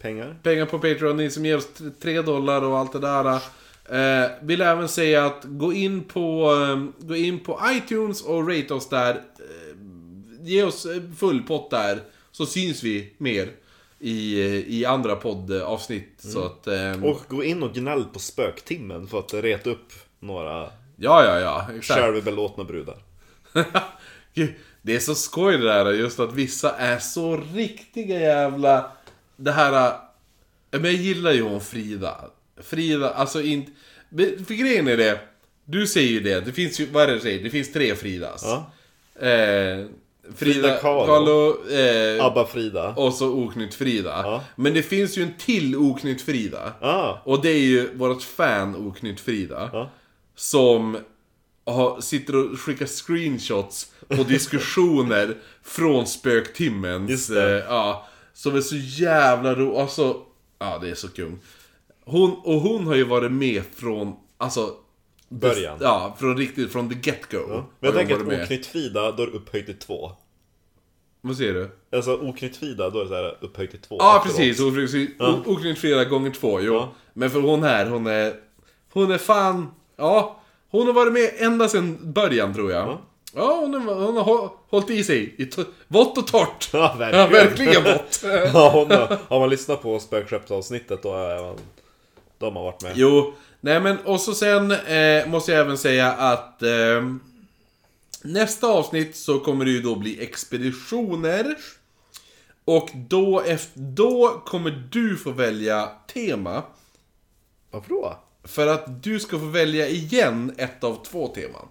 Pengar. pengar på Patreon. Ni som ger oss 3 dollar och allt det där. Eh, vill även säga att gå in på, eh, gå in på iTunes och rate oss där. Eh, ge oss eh, full pott där. Så syns vi mer i, eh, i andra poddavsnitt. Så att... Eh, Och gå in och gnäll på spöktimmen för att reta upp några ja, ja, ja. Exakt. självbelåtna brudar. Det är så skoj det där just att vissa är så riktiga jävla... Det här... äh, Men jag gillar ju hon Frida. Frida, alltså inte... För grejen är det. Du säger ju det, det finns ju, vad är det du säger? Det finns tre Fridas. Ja. Eh, Frida, Kahlo. Eh, Abba-Frida. och så Oknytt Frida. Ja. Men det finns ju en till Oknytt Frida. Ah. Och det är ju vårt fan Oknytt Frida. Ja. Som har, sitter och skickar screenshots på diskussioner från spöktimmens... Eh, ja, som är så jävla ro... Alltså, ja det är så kung. Hon, och hon har ju varit med från, alltså... Början. Ja, från riktigt, från the get-go. Men har jag tänker att oknytt Frida, då är det upphöjt till två. Vad säger du? Alltså oknytt Frida, då är det så här upphöjt till två. Ja, efteråt. precis. Ja. Oknytt flera gånger två, jo. Ja. Men för hon här, hon är... Hon är fan... Ja. Hon har varit med ända sedan början, tror jag. Ja, hon, är, hon har hå- hållit i sig. I vått och torrt. Ja, verkligen. Ja, verkligen vått. Ja, hon har, har man lyssnat på spökskeppsavsnittet då är man... Då har man varit med. Jo, nej men och så sen eh, måste jag även säga att eh, nästa avsnitt så kommer det ju då bli expeditioner. Och då, efter, då kommer du få välja tema. Varför då? För att du ska få välja igen ett av två teman.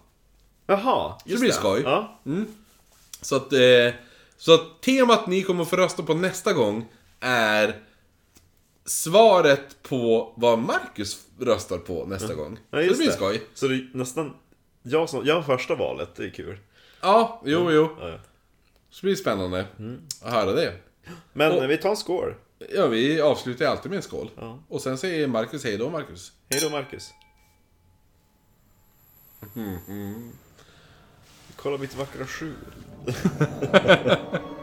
Jaha, Så det blir skoj. Ja. Så att, eh, så att temat ni kommer få rösta på nästa gång är svaret på vad Marcus röstar på nästa gång. ja, så det blir det. skoj. Så det är nästan... Jag, som, jag har första valet, det är kul. Ja, jo, jo. Ja, ja. Så det blir spännande att höra det. Men Och- vi tar en score. Ja, vi avslutar alltid med en skål. Ja. Och sen säger Marcus hej då, Marcus. Hej då Marcus. Kolla mitt vackra skjul.